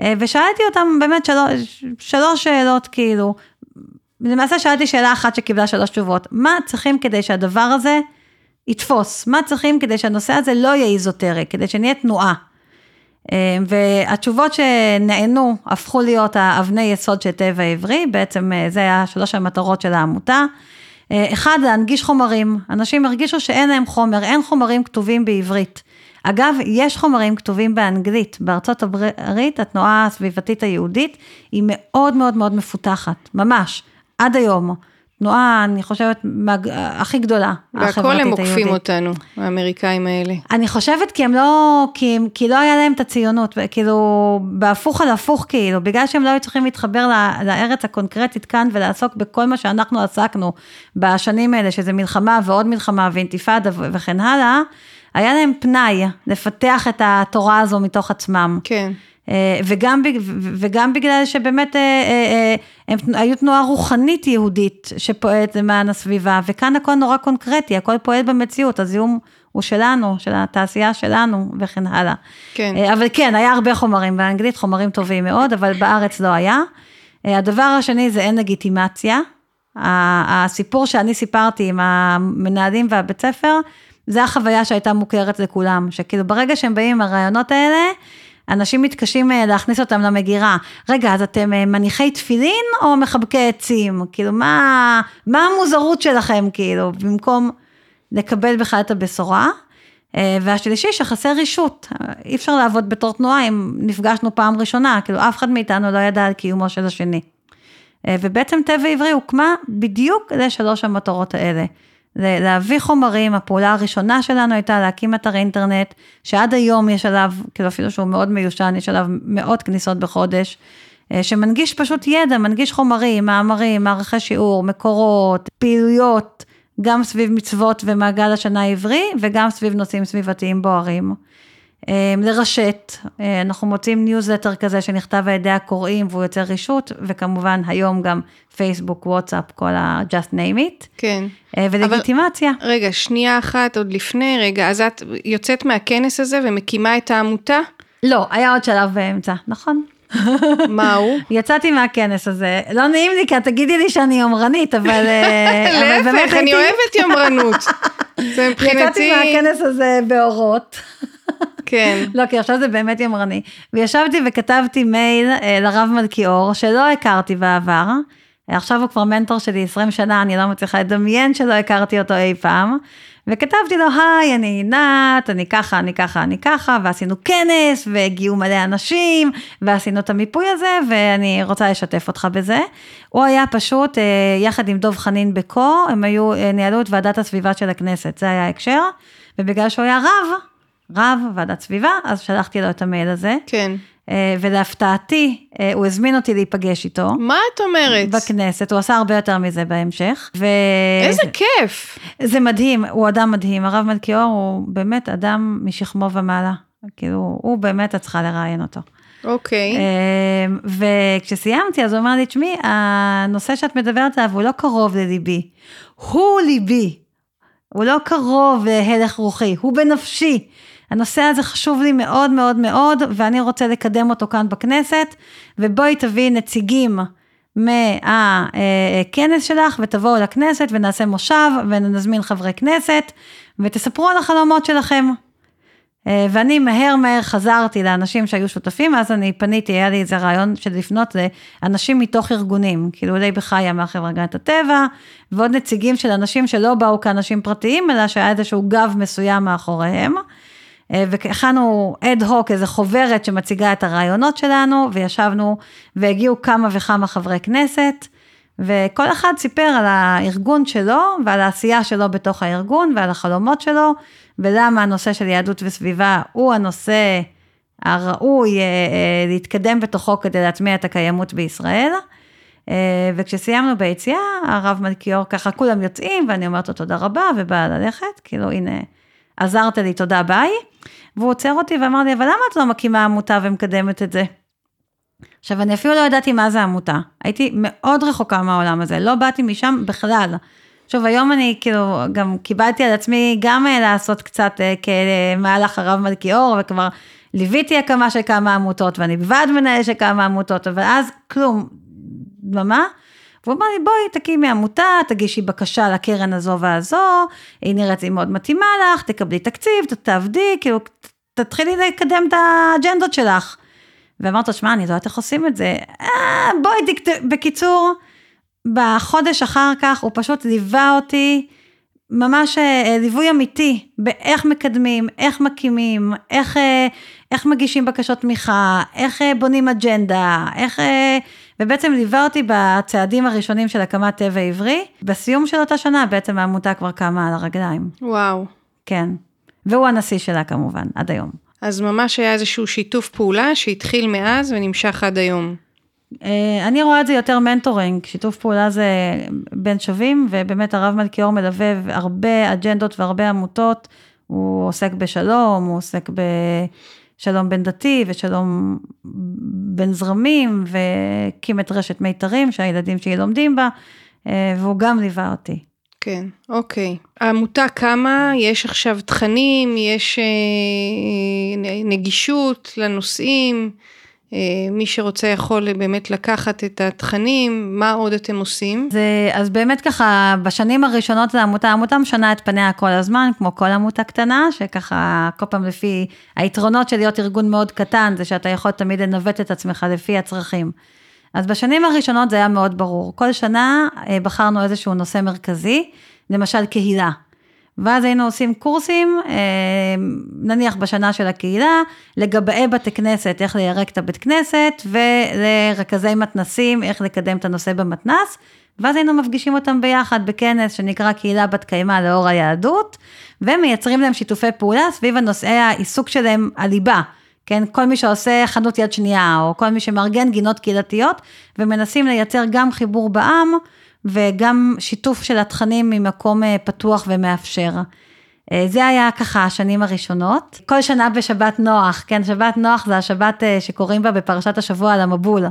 אה, ושאלתי אותם באמת שלוש, שלוש שאלות, כאילו, למעשה שאלתי שאלה אחת שקיבלה שלוש תשובות. מה צריכים כדי שהדבר הזה יתפוס, מה צריכים כדי שהנושא הזה לא יהיה איזוטרי, כדי שנהיה תנועה. אה, והתשובות שנענו הפכו להיות האבני יסוד של טבע עברי, בעצם אה, זה היה שלוש המטרות של העמותה. אה, אחד, להנגיש חומרים. אנשים הרגישו שאין להם חומר, אין חומרים כתובים בעברית. אגב, יש חומרים כתובים באנגלית. בארצות הברית, התנועה הסביבתית היהודית היא מאוד מאוד מאוד מפותחת, ממש, עד היום. תנועה, אני חושבת, מהג... הכי גדולה, והכל הם עוקפים אותנו, האמריקאים האלה. אני חושבת כי הם לא, כי, הם, כי לא היה להם את הציונות, כאילו, בהפוך על הפוך כאילו, בגלל שהם לא היו צריכים להתחבר לארץ הקונקרטית כאן ולעסוק בכל מה שאנחנו עסקנו בשנים האלה, שזה מלחמה ועוד מלחמה ואינתיפאדה וכן הלאה, היה להם פנאי לפתח את התורה הזו מתוך עצמם. כן. אה, וגם, וגם בגלל שבאמת אה, אה, הם היו תנועה רוחנית יהודית שפועלת למען הסביבה, וכאן הכל נורא קונקרטי, הכל פועל במציאות, הזיהום הוא שלנו, של התעשייה שלנו וכן הלאה. כן. אבל כן, היה הרבה חומרים באנגלית, חומרים טובים מאוד, אבל בארץ לא היה. הדבר השני זה אין לגיטימציה. הסיפור שאני סיפרתי עם המנהלים והבית ספר, זה החוויה שהייתה מוכרת לכולם, שכאילו ברגע שהם באים עם הרעיונות האלה, אנשים מתקשים אה, להכניס אותם למגירה. רגע, אז אתם אה, מניחי תפילין או מחבקי עצים? כאילו, מה, מה המוזרות שלכם, כאילו, במקום לקבל בכלל את הבשורה? אה, והשלישי, שחסר רישות. אי אפשר לעבוד בתור תנועה אם נפגשנו פעם ראשונה, כאילו, אף אחד מאיתנו לא ידע על קיומו של השני. ובעצם טבע עברי הוקמה בדיוק לשלוש המטרות האלה. להביא חומרים, הפעולה הראשונה שלנו הייתה להקים אתר אינטרנט, שעד היום יש עליו, כאילו אפילו שהוא מאוד מיושן, יש עליו מאות כניסות בחודש, אה, שמנגיש פשוט ידע, מנגיש חומרים, מאמרים, מערכי שיעור, מקורות, פעילויות, גם סביב מצוות ומעגל השנה העברי, וגם סביב נושאים סביבתיים בוערים. אה, לרשת, אה, אנחנו מוציאים ניוזלטר כזה שנכתב על ידי הקוראים והוא יוצר רישות, וכמובן היום גם פייסבוק, וואטסאפ, כל ה-just name it. כן. אה, ולגיטימציה. אבל, רגע, שנייה אחת עוד לפני, רגע, אז את יוצאת מהכנס הזה ומקימה את העמותה? לא, היה עוד שלב באמצע, נכון. מה הוא? יצאתי מהכנס הזה, לא נעים לי כי את תגידי לי שאני יומרנית, אבל... להפך, אני אוהבת יומרנות. זה מבחינתי... יצאתי מהכנס הזה באורות. כן. לא, כי עכשיו זה באמת ימרני. וישבתי וכתבתי מייל אה, לרב מלכיאור, שלא הכרתי בעבר. עכשיו הוא כבר מנטור שלי 20 שנה, אני לא מצליחה לדמיין שלא הכרתי אותו אי פעם. וכתבתי לו, היי, אני עינת, אני ככה, אני ככה, אני ככה, ועשינו כנס, והגיעו מלא אנשים, ועשינו את המיפוי הזה, ואני רוצה לשתף אותך בזה. הוא היה פשוט, אה, יחד עם דב חנין בקו, הם היו, אה, ניהלו את ועדת הסביבה של הכנסת, זה היה ההקשר, ובגלל שהוא היה רב, רב, ועדת סביבה, אז שלחתי לו את המייל הזה. כן. אה, ולהפתעתי, אה, הוא הזמין אותי להיפגש איתו. מה את אומרת? בכנסת, הוא עשה הרבה יותר מזה בהמשך. ו... איזה כיף. זה מדהים, הוא אדם מדהים. הרב מלכיאור הוא באמת אדם משכמו ומעלה. כאילו, הוא באמת, את צריכה לראיין אותו. אוקיי. אה, וכשסיימתי, אז הוא אמר לי, תשמעי, הנושא שאת מדברת עליו הוא לא קרוב לליבי. הוא ליבי. הוא לא קרוב להלך רוחי, הוא בנפשי. הנושא הזה חשוב לי מאוד מאוד מאוד, ואני רוצה לקדם אותו כאן בכנסת, ובואי תביאי נציגים מהכנס שלך, ותבואו לכנסת ונעשה מושב, ונזמין חברי כנסת, ותספרו על החלומות שלכם. אה, ואני מהר מהר חזרתי לאנשים שהיו שותפים, אז אני פניתי, היה לי איזה רעיון של לפנות לאנשים מתוך ארגונים, כאילו אולי בחיה מהחברה הגנת הטבע, ועוד נציגים של אנשים שלא באו כאנשים פרטיים, אלא שהיה איזשהו גב מסוים מאחוריהם. אה, והכנו אד הוק, איזה חוברת שמציגה את הרעיונות שלנו, וישבנו והגיעו כמה וכמה חברי כנסת, וכל אחד סיפר על הארגון שלו ועל העשייה שלו בתוך הארגון ועל החלומות שלו, ולמה הנושא של יהדות וסביבה הוא הנושא הראוי אה, אה, להתקדם בתוכו כדי להטמיע את הקיימות בישראל. וכשסיימנו ביציאה, הרב מלכיאור ככה כולם יוצאים, ואני אומרת לו תודה רבה, ובאה ללכת, כאילו הנה, עזרת לי, תודה, ביי. והוא עוצר אותי ואמר לי, אבל למה את לא מקימה עמותה ומקדמת את זה? עכשיו, אני אפילו לא ידעתי מה זה עמותה. הייתי מאוד רחוקה מהעולם הזה, לא באתי משם בכלל. עכשיו, היום אני כאילו, גם קיבלתי על עצמי גם אה, לעשות קצת אה, כמהלך הרב מלכיאור, וכבר ליוויתי הקמה של כמה עמותות, ואני בוועד מנהל של כמה עמותות, אבל אז כלום, דממה. והוא אמר לי, בואי תקימי עמותה, תגישי בקשה לקרן הזו והזו, היא נראית לי מאוד מתאימה לך, תקבלי תקציב, תעבדי, כאילו, תתחילי לקדם את האג'נדות שלך. ואמרת לו, שמע, אני לא יודעת איך עושים את זה. אה, בואי. בקיצור, בחודש אחר כך הוא פשוט ליווה אותי, ממש אה, ליווי אמיתי, באיך מקדמים, איך מקימים, איך, אה, איך מגישים בקשות תמיכה, איך אה, בונים אג'נדה, איך... ובעצם ליווה אותי בצעדים הראשונים של הקמת טבע עברי. בסיום של אותה שנה בעצם העמותה כבר קמה על הרגליים. וואו. כן. והוא הנשיא שלה כמובן, עד היום. אז ממש היה איזשהו שיתוף פעולה שהתחיל מאז ונמשך עד היום. אה, אני רואה את זה יותר מנטורינג, שיתוף פעולה זה בין שווים, ובאמת הרב מלכיאור מלווה הרבה אג'נדות והרבה עמותות, הוא עוסק בשלום, הוא עוסק בשלום בין דתי ושלום בין זרמים, והקים את רשת מיתרים שהילדים שלי לומדים בה, אה, והוא גם ליווה אותי. כן, אוקיי. העמותה קמה, יש עכשיו תכנים, יש אה, נגישות לנושאים. אה, מי שרוצה יכול באמת לקחת את התכנים, מה עוד אתם עושים? זה, אז באמת ככה, בשנים הראשונות לעמותה, העמותה משנה את פניה כל הזמן, כמו כל עמותה קטנה, שככה כל פעם לפי, היתרונות של להיות ארגון מאוד קטן, זה שאתה יכול תמיד לנווט את עצמך לפי הצרכים. אז בשנים הראשונות זה היה מאוד ברור. כל שנה אה, בחרנו איזשהו נושא מרכזי, למשל קהילה. ואז היינו עושים קורסים, אה, נניח בשנה של הקהילה, לגבאי בתי כנסת, איך ליירק את הבית כנסת, ולרכזי מתנסים, איך לקדם את הנושא במתנס, ואז היינו מפגישים אותם ביחד בכנס שנקרא קהילה בת קיימא לאור היהדות, ומייצרים להם שיתופי פעולה סביב הנושאי העיסוק שלהם, הליבה. כן, כל מי שעושה חנות יד שנייה, או כל מי שמארגן גינות קהילתיות, ומנסים לייצר גם חיבור בעם, וגם שיתוף של התכנים ממקום אה, פתוח ומאפשר. אה, זה היה ככה השנים הראשונות. כל שנה בשבת נוח, כן, שבת נוח זה השבת אה, שקוראים בה בפרשת השבוע על המבול.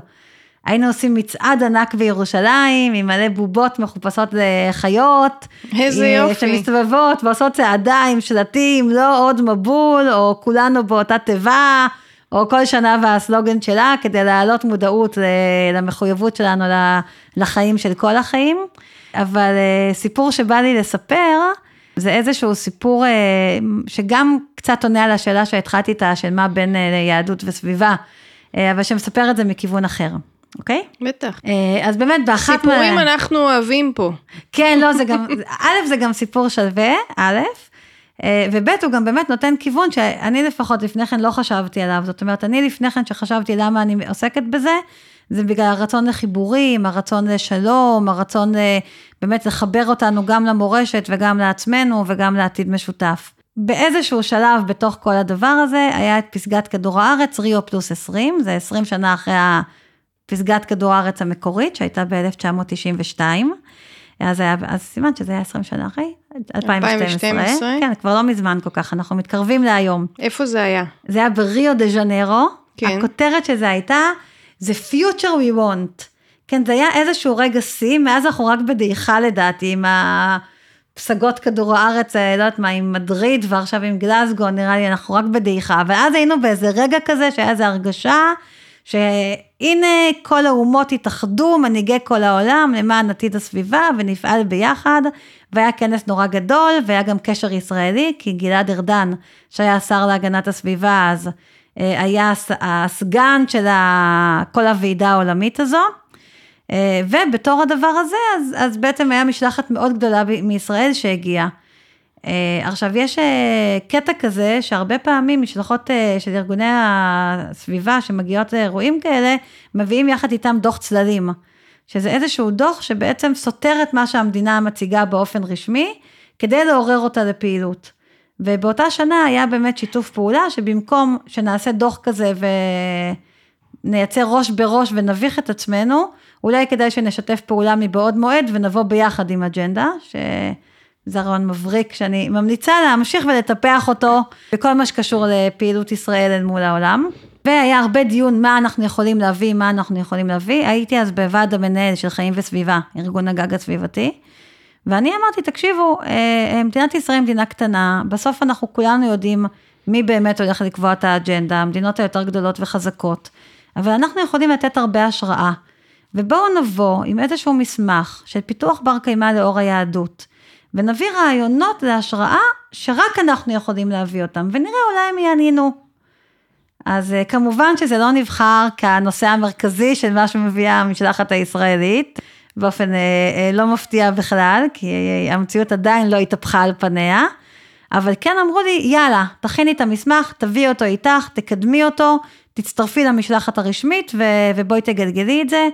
היינו עושים מצעד ענק בירושלים, עם מלא בובות מחופשות לחיות. איזה יופי. שמסתובבות ועושות צעדה עם שלטים, לא עוד מבול, או כולנו באותה תיבה. או כל שנה והסלוגן שלה, כדי להעלות מודעות אה, למחויבות שלנו לחיים של כל החיים. אבל אה, סיפור שבא לי לספר, זה איזשהו סיפור אה, שגם קצת עונה על השאלה שהתחלתי איתה, של מה בין יהדות וסביבה, אבל שמספר את זה מכיוון אחר. אוקיי? בטח. אז באמת באחת... סיפורים מה... אנחנו אוהבים פה. כן, לא, זה גם, א', זה גם סיפור שלווה, א', וב' הוא גם באמת נותן כיוון שאני לפחות לפני כן לא חשבתי עליו, זאת אומרת, אני לפני כן שחשבתי למה אני עוסקת בזה, זה בגלל הרצון לחיבורים, הרצון לשלום, הרצון אה, באמת לחבר אותנו גם למורשת וגם לעצמנו וגם לעתיד משותף. באיזשהו שלב בתוך כל הדבר הזה היה את פסגת כדור הארץ, ריו פלוס 20, זה 20 שנה אחרי פסגת כדור הארץ המקורית שהייתה ב-1992. אז היה, אז סימן שזה היה 20 שנה אחרי, 2012. 2012? כן, כבר לא מזמן כל כך, אנחנו מתקרבים להיום. איפה זה היה? זה היה בריו דה ז'נרו, כן. הכותרת של זה הייתה, זה future we want. כן, זה היה איזשהו רגע שיא, מאז אנחנו רק בדעיכה לדעתי, עם הפסגות כדור הארץ, אה, לא יודעת מה, עם מדריד ועכשיו עם גלסגו, נראה לי אנחנו רק בדעיכה, אבל אז היינו באיזה רגע כזה שהיה איזו הרגשה, שהנה כל האומות התאחדו, מנהיגי כל העולם, למען עתיד הסביבה, ונפעל ביחד, והיה כנס נורא גדול, והיה גם קשר ישראלי, כי גלעד ארדן, שהיה השר להגנת הסביבה אז, אה, היה הסגן של כל הוועידה העולמית הזו. אה, ובתור הדבר הזה, אז, אז בעצם היה משלחת מאוד גדולה מישראל שהגיעה. אה, עכשיו, יש אה, קטע כזה שהרבה פעמים משלחות אה, של ארגוני הסביבה שמגיעות לאירועים כאלה, מביאים יחד איתם דוח צללים, שזה איזשהו דוח שבעצם סותר את מה שהמדינה מציגה באופן רשמי, כדי לעורר אותה לפעילות. ובאותה שנה היה באמת שיתוף פעולה, שבמקום שנעשה דוח כזה ונייצר ראש בראש ונביך את עצמנו, אולי כדאי שנשתף פעולה מבעוד מועד ונבוא ביחד עם אג'נדה, ש... זה רעיון מבריק שאני ממליצה להמשיך ולטפח אותו בכל מה שקשור לפעילות ישראל אל מול העולם. והיה הרבה דיון מה אנחנו יכולים להביא, מה אנחנו יכולים להביא. הייתי אז בוועד המנהל של חיים וסביבה, ארגון הגג הסביבתי. ואני אמרתי, תקשיבו, אה, אה, מדינת ישראל היא מדינה קטנה, בסוף אנחנו כולנו יודעים מי באמת הולך לקבוע את האג'נדה, המדינות היותר גדולות וחזקות, אבל אנחנו יכולים לתת הרבה השראה. ובואו נבוא עם איזשהו מסמך של פיתוח בר קיימא לאור היהדות, ונביא רעיונות להשראה שרק אנחנו יכולים להביא אותם, ונראה אולי הם יעניינו. אז אה, כמובן שזה לא נבחר כנושא המרכזי של מה שמביאה המשלחת הישראלית, באופן אה, אה, לא מפתיע בכלל, כי המציאות עדיין לא התהפכה על פניה, אבל כן אמרו לי, יאללה, תכיני את המסמך, תביאי אותו איתך, תקדמי אותו, תצטרפי למשלחת הרשמית ובואי תגלגלי את זה.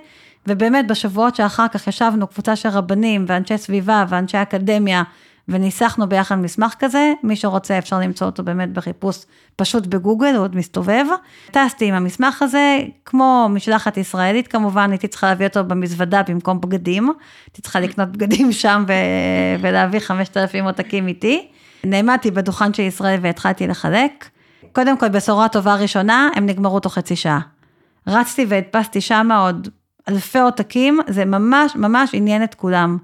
ובאמת בשבועות שאחר כך ישבנו קבוצה של רבנים ואנשי סביבה ואנשי אקדמיה וניסחנו ביחד מסמך כזה, מי שרוצה אפשר למצוא אותו באמת בחיפוש פשוט בגוגל, הוא עוד מסתובב. טסתי עם המסמך הזה, כמו משלחת ישראלית כמובן, הייתי צריכה להביא אותו במזוודה במקום בגדים, הייתי צריכה לקנות בגדים שם ו... ולהביא 5,000 עותקים איתי. נעמדתי בדוכן של ישראל והתחלתי לחלק. קודם כל, בשורה טובה ראשונה, הם נגמרו תוך חצי שעה. רצתי והדפסתי שם עוד אלפי עותקים, זה ממש ממש עניין את כולם.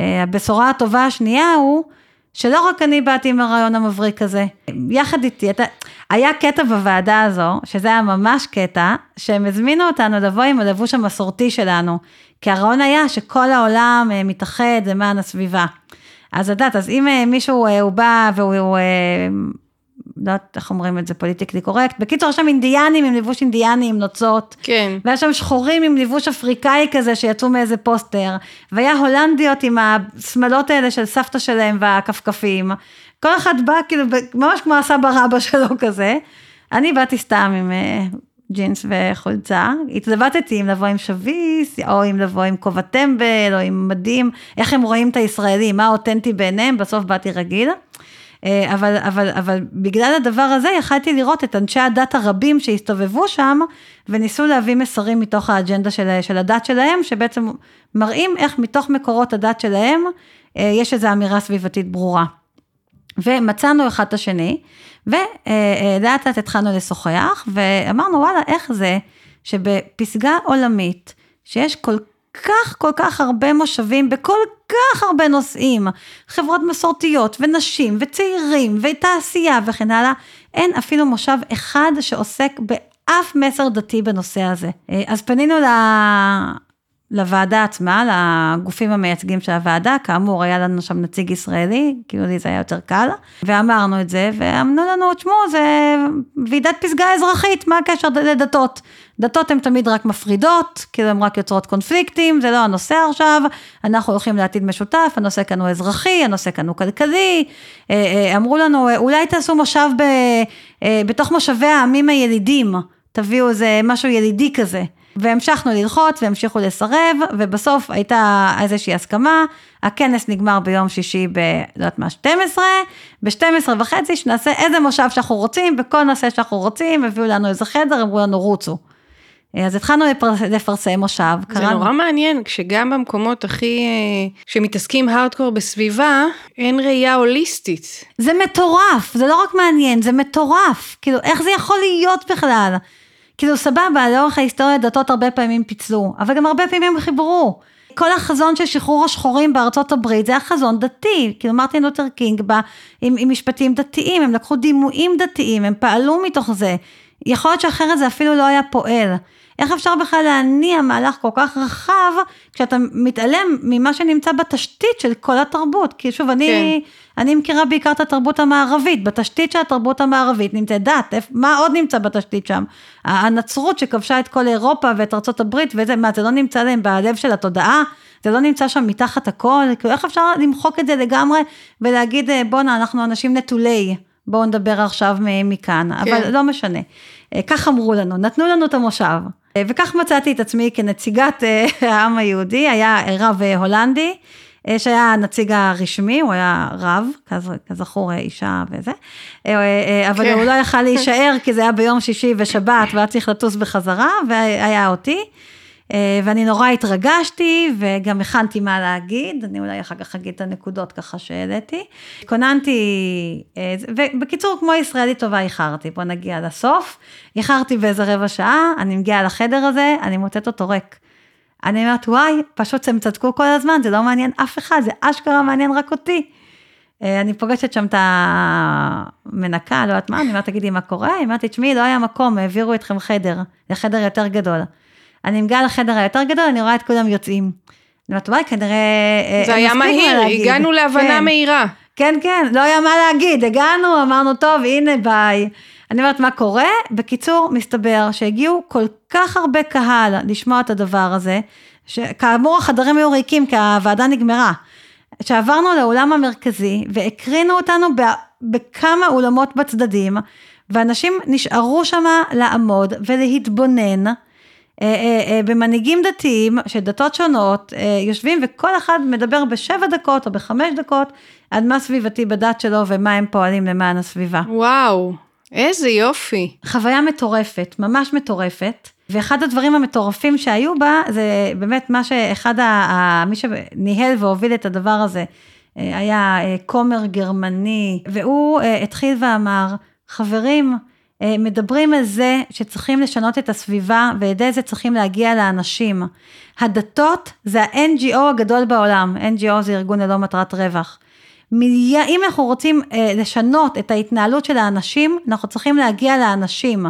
אה, הבשורה הטובה השנייה הוא, שלא רק אני באתי עם הרעיון המבריק הזה, יחד איתי, אתה, היה קטע בוועדה הזו, שזה היה ממש קטע, שהם הזמינו אותנו לבוא עם הלבוש המסורתי שלנו, כי הרעיון היה שכל העולם אה, מתאחד למען הסביבה. אז את יודעת, אז אם אה, מישהו, הוא בא והוא לא יודעת איך אומרים את זה politically correct. בקיצור, יש שם אינדיאנים עם לבוש אינדיאני עם נוצות. כן. והיה שם שחורים עם לבוש אפריקאי כזה שיצאו מאיזה פוסטר. והיה הולנדיות עם השמלות האלה של סבתא שלהם והכפכפים. כל אחד בא כאילו ממש כמו הסבא רבא שלו כזה. אני באתי סתם עם uh, ג'ינס וחולצה. התלבטתי אם לבוא עם שביס, או אם לבוא עם כובע טמבל, או עם מדים. איך הם רואים את הישראלים, מה אותנטי בעיניהם, בסוף באתי רגיל. אה, אבל, אבל, אבל בגלל הדבר הזה יכלתי לראות את אנשי הדת הרבים שהסתובבו שם, וניסו להביא מסרים מתוך האג'נדה של, של הדת שלהם, שבעצם מראים איך מתוך מקורות הדת שלהם, אה, יש איזו אמירה סביבתית ברורה. ומצאנו אחד את השני, ולאט לאט התחלנו לשוחח, ואמרנו וואלה, איך זה שבפסגה עולמית, שיש כל כך כל כך הרבה מושבים בכל כך הרבה נושאים, חברות מסורתיות ונשים וצעירים ותעשייה וכן הלאה, אין אפילו מושב אחד שעוסק באף מסר דתי בנושא הזה. אה, אז פנינו לוועדה עצמה, לגופים המייצגים של הוועדה, כאמור היה לנו שם נציג ישראלי, כאילו לי זה היה יותר קל, ואמרנו את זה, ואמנו לנו, תשמעו, זה ועידת פסגה אזרחית, מה הקשר לדתות? דתות הן תמיד רק מפרידות, כאילו הן רק יוצרות קונפליקטים, זה לא הנושא עכשיו, אנחנו הולכים לעתיד משותף, הנושא כאן הוא אזרחי, הנושא כאן הוא כלכלי, אה, אה, אמרו לנו, אולי תעשו מושב ב, אה, בתוך מושבי העמים הילידים, תביאו איזה משהו ילידי כזה. והמשכנו ללחוץ והמשיכו לסרב, ובסוף הייתה איזושהי הסכמה, הכנס נגמר ביום שישי ב... לא יודעת מה, 12, ב-12 וחצי שנעשה איזה מושב שאנחנו רוצים, בכל נושא שאנחנו רוצים, הביאו לנו איזה חדר, אמרו לנו רוצו. אז התחלנו לפרס, לפרסם מושב. זה קראנו... נורא מעניין, כשגם במקומות הכי, אה, שמתעסקים הארדקור בסביבה, אין ראייה הוליסטית. זה מטורף, זה לא רק מעניין, זה מטורף. כאילו, איך זה יכול להיות בכלל? כאילו סבבה, לאורך ההיסטוריה דתות הרבה פעמים פיצלו, אבל גם הרבה פעמים הם חיברו. כל החזון של שחרור השחורים בארצות הברית זה היה חזון דתי, כאילו מרטין לותר קינג בא עם, עם משפטים דתיים, הם לקחו דימויים דתיים, הם פעלו מתוך זה. יכול להיות שאחרת זה אפילו לא היה פועל. איך אפשר בכלל להניע מהלך כל כך רחב, כשאתה מתעלם ממה שנמצא בתשתית של כל התרבות? כי שוב, אני, כן. אני מכירה בעיקר את התרבות המערבית, בתשתית של התרבות המערבית נמצאת דת, מה עוד נמצא בתשתית שם? הנצרות שכבשה את כל אירופה ואת ארצות הברית וזה, מה, זה לא נמצא להם בלב של התודעה? זה לא נמצא שם מתחת הכל? כאילו, איך אפשר למחוק את זה לגמרי ולהגיד, בואנה, אנחנו אנשים נטולי. בואו נדבר עכשיו מכאן, כן. אבל לא משנה. אה, כך אמרו לנו, נתנו לנו את המושב. אה, וכך מצאתי את עצמי כנציגת אה, העם היהודי, היה רב הולנדי, שהיה הנציג הרשמי, הוא היה רב, כזכור אישה וזה, אבל כן. הוא לא יכל להישאר כי זה היה ביום שישי ושבת והיה צריך לטוס בחזרה, והיה אותי. אה, ואני נורא התרגשתי וגם הכנתי מה להגיד, אני אולי אחר כך אגיד את הנקודות ככה שהעליתי. התכוננתי, אה, ובקיצור, כמו ישראלית טובה איחרתי, בוא נגיע לסוף. איחרתי באיזה רבע שעה, אני מגיעה לחדר הזה, אני מוצאת אותו ריק. אני אומרת, וואי, פשוט הם צדקו כל הזמן, זה לא מעניין אף אחד, זה אשכרה מעניין רק אותי. אה, אני פוגשת שם את המנקה, לא יודעת מה, אני אומרת, תגידי מה קורה? היא אומרת תשמעי, לא היה מקום, העבירו אתכם חדר, לחדר יותר גדול. אני מגיעה לחדר היותר גדול, אני רואה את כולם יוצאים. אני אומרת, וואי, כנראה... אה, זה היה מהיר, להגיד." הגענו להבנה כן. מהירה. כן, כן, לא היה מה להגיד, הגענו, אמרנו, טוב, הנה, ביי. אני אומרת, מה קורה? בקיצור, מסתבר שהגיעו כל כך הרבה קהל לשמוע את הדבר הזה, שכאמור החדרים היו ריקים כי הוועדה נגמרה. שעברנו לאולם המרכזי והקרינו אותנו בכמה אולמות בצדדים, ואנשים נשארו שם לעמוד ולהתבונן. אה, אה, אה, במנהיגים דתיים של דתות שונות יושבים וכל אחד מדבר בשבע דקות או בחמש דקות עד מה סביבתי בדת שלו ומה הם פועלים למען הסביבה. וואו, איזה יופי. חוויה מטורפת, ממש מטורפת. ואחד הדברים המטורפים שהיו בה, זה באמת מה שאחד, ה, ה, מי שניהל והוביל את הדבר הזה, היה כומר גרמני, והוא התחיל ואמר, חברים, מדברים על זה שצריכים לשנות את הסביבה, וידי זה צריכים להגיע לאנשים. הדתות זה ה-NGO הגדול בעולם, NGO זה ארגון ללא מטרת רווח. מילי... אם אנחנו רוצים אה, לשנות את ההתנהלות של האנשים, אנחנו צריכים להגיע לאנשים.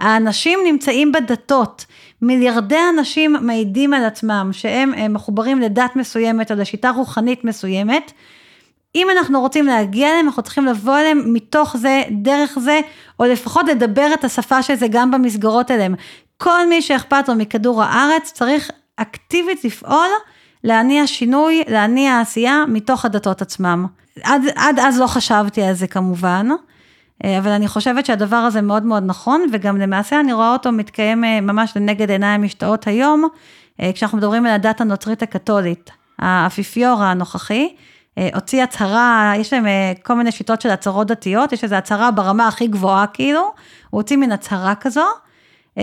האנשים נמצאים בדתות. מיליארדי אנשים מעידים על עצמם שהם אה, מחוברים לדת מסוימת או לשיטה רוחנית מסוימת. אם אנחנו רוצים להגיע אליהם, אנחנו צריכים לבוא אליהם מתוך זה, דרך זה, או לפחות לדבר את השפה של זה גם במסגרות אליהם. כל מי שאכפת לו מכדור הארץ צריך אקטיבית לפעול להניע שינוי, להניע עשייה מתוך הדתות עצמם. עד, עד אז לא חשבתי על זה כמובן, אה, אבל אני חושבת שהדבר הזה מאוד מאוד נכון, וגם למעשה אני רואה אותו מתקיים אה, ממש לנגד עיניי המשתאות היום, אה, כשאנחנו מדברים על הדת הנוצרית הקתולית. האפיפיור הנוכחי הוציא הצהרה, יש להם כל מיני שיטות של הצהרות דתיות, יש איזו הצהרה ברמה הכי גבוהה כאילו, הוא הוציא מין הצהרה כזו,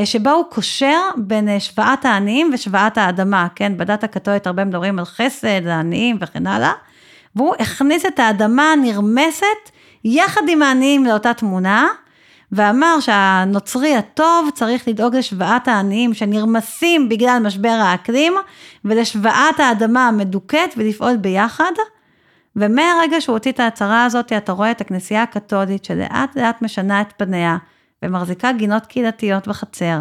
שבה הוא קושר בין השוואת העניים ושוואת האדמה, כן, בדת הקתולית הרבה מדברים על חסד, העניים וכן הלאה, והוא הכניס את האדמה הנרמסת יחד עם העניים לאותה תמונה, ואמר שהנוצרי הטוב צריך לדאוג לשוואת העניים שנרמסים בגלל משבר האקלים, ולשוואת האדמה המדוכאת ולפעול ביחד. ומהרגע שהוא הוציא את ההצהרה הזאת, אתה רואה את הכנסייה הקתולית שלאט לאט משנה את פניה, ומחזיקה גינות קהילתיות בחצר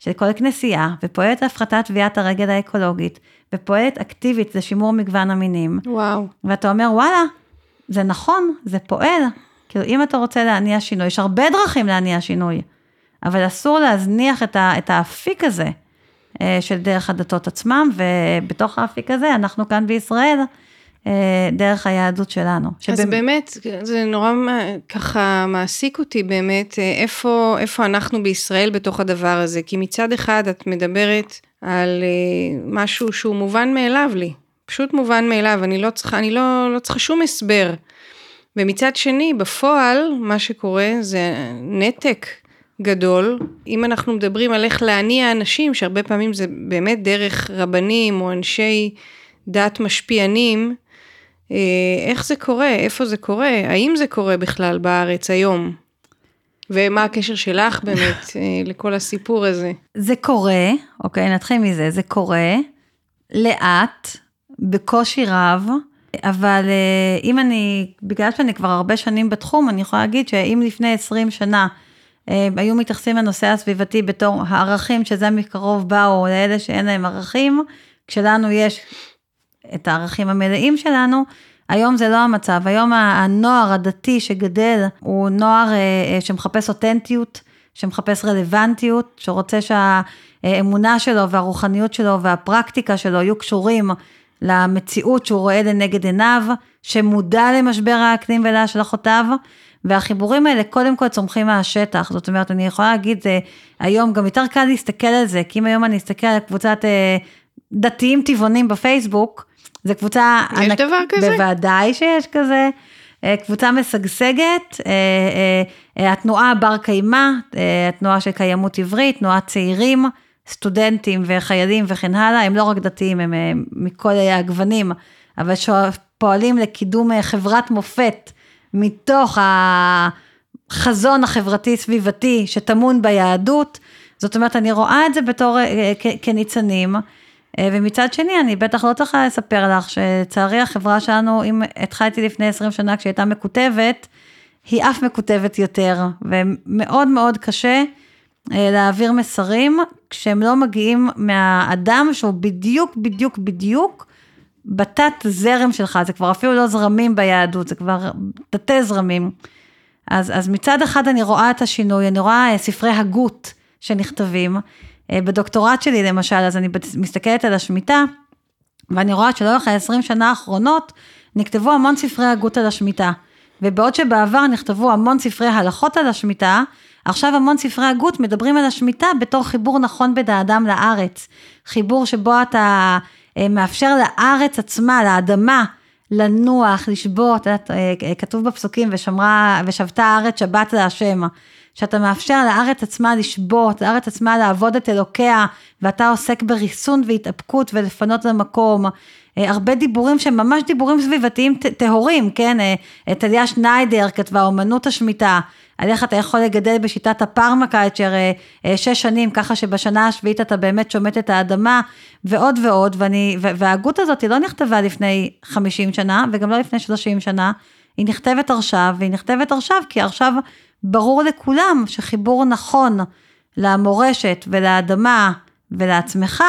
של כל כנסייה, ופועלת להפחתת טביעת הרגל האקולוגית, ופועלת אקטיבית לשימור מגוון המינים. וואו. ואתה אומר, וואלה, זה נכון, זה פועל. כאילו, אם אתה רוצה להניע שינוי, יש הרבה דרכים להניע שינוי, אבל אסור להזניח את, ה, את האפיק הזה אה, של דרך הדתות עצמם, ובתוך האפיק הזה, אנחנו כאן בישראל, דרך היהדות שלנו. אז שבאמת- באמת, זה נורא ככה מעסיק אותי באמת, אה, איפה, איפה אנחנו בישראל בתוך הדבר הזה, כי מצד אחד את מדברת על אה, משהו שהוא מובן מאליו לי, פשוט מובן מאליו, אני לא צריכה, אני לא, לא צריכה שום הסבר. ומצד שני, בפועל, מה שקורה זה נתק גדול. אם אנחנו מדברים על איך להניע אנשים, שהרבה פעמים זה באמת דרך רבנים או אנשי דת משפיענים, אה, איך זה קורה, איפה זה קורה, האם זה קורה בכלל בארץ היום? ומה הקשר שלך באמת אה, לכל הסיפור הזה? זה קורה, אוקיי, נתחיל מזה, זה קורה, לאט, בקושי רב, אבל אה, אם אני, בגלל שאני כבר הרבה שנים בתחום, אני יכולה להגיד שאם לפני 20 שנה אה, היו מתייחסים לנושא הסביבתי בתור הערכים שזה מקרוב באו לאלה שאין להם ערכים, כשלנו יש את הערכים המלאים שלנו, היום זה לא המצב, היום הנוער הדתי שגדל הוא נוער אה, אה, שמחפש אותנטיות, שמחפש רלוונטיות, שרוצה שהאמונה שלו והרוחניות שלו והפרקטיקה שלו יהיו קשורים למציאות שהוא רואה לנגד עיניו, שמודע למשבר האקלים ולהשלכותיו, והחיבורים האלה קודם כל צומחים מהשטח, זאת אומרת, אני יכולה להגיד, זה היום גם יותר קל להסתכל על זה, כי אם היום אני אסתכל על קבוצת אה, דתיים טבעונים בפייסבוק, זו קבוצה... יש דבר כזה? בוודאי שיש כזה. אה, קבוצה משגשגת, אה, אה, התנועה בר קיימא, התנועה של קיימות עברית, תנועת צעירים, סטודנטים וחיילים וכן הלאה, הם לא רק דתיים, הם מכל הגוונים, אבל שפועלים לקידום חברת מופת מתוך החזון החברתי-סביבתי שטמון ביהדות. זאת אומרת, אני רואה את זה בתור כניצנים. אה, ומצד שני, אני בטח לא צריכה לספר לך שלצערי החברה שלנו, אם התחלתי לפני 20 שנה כשהיא הייתה מקוטבת, היא אף מקוטבת יותר, ומאוד מאוד קשה אה, להעביר מסרים כשהם לא מגיעים מהאדם שהוא בדיוק, בדיוק, בדיוק בתת זרם שלך, זה כבר אפילו לא זרמים ביהדות, זה כבר תתי זרמים. אז, אז מצד אחד אני רואה את השינוי, אני רואה אה, ספרי הגות שנכתבים. אה, בדוקטורט שלי למשל, אז אני מסתכלת על השמיטה, ואני רואה שלאורך ה-20 שנה האחרונות נכתבו המון ספרי הגות על השמיטה. ובעוד שבעבר נכתבו המון ספרי הלכות על השמיטה, עכשיו המון ספרי הגות מדברים על השמיטה בתור חיבור נכון בין האדם לארץ. חיבור שבו אתה אה, מאפשר לארץ עצמה, לאדמה, לנוח, לשבות, אה, כתוב בפסוקים, ושמרה, ושבתה הארץ שבת להשם. שאתה מאפשר לארץ עצמה לשבות, לארץ עצמה לעבוד את אלוקיה, ואתה עוסק בריסון והתאפקות ולפנות למקום. אה, הרבה דיבורים שהם ממש דיבורים סביבתיים טהורים, כן? טליה שניידר כתבה אומנות השמיטה, על איך אתה יכול לגדל בשיטת הפרמקייצ'ר אה, אה, שש שנים, ככה שבשנה השביעית אתה באמת שומט את האדמה, ועוד ועוד, ואני, וההגות הזאת לא נכתבה לפני 50 שנה, וגם לא לפני 30 שנה, היא נכתבת עכשיו, והיא נכתבת עכשיו כי עכשיו ברור לכולם שחיבור נכון למורשת ולאדמה ולעצמך,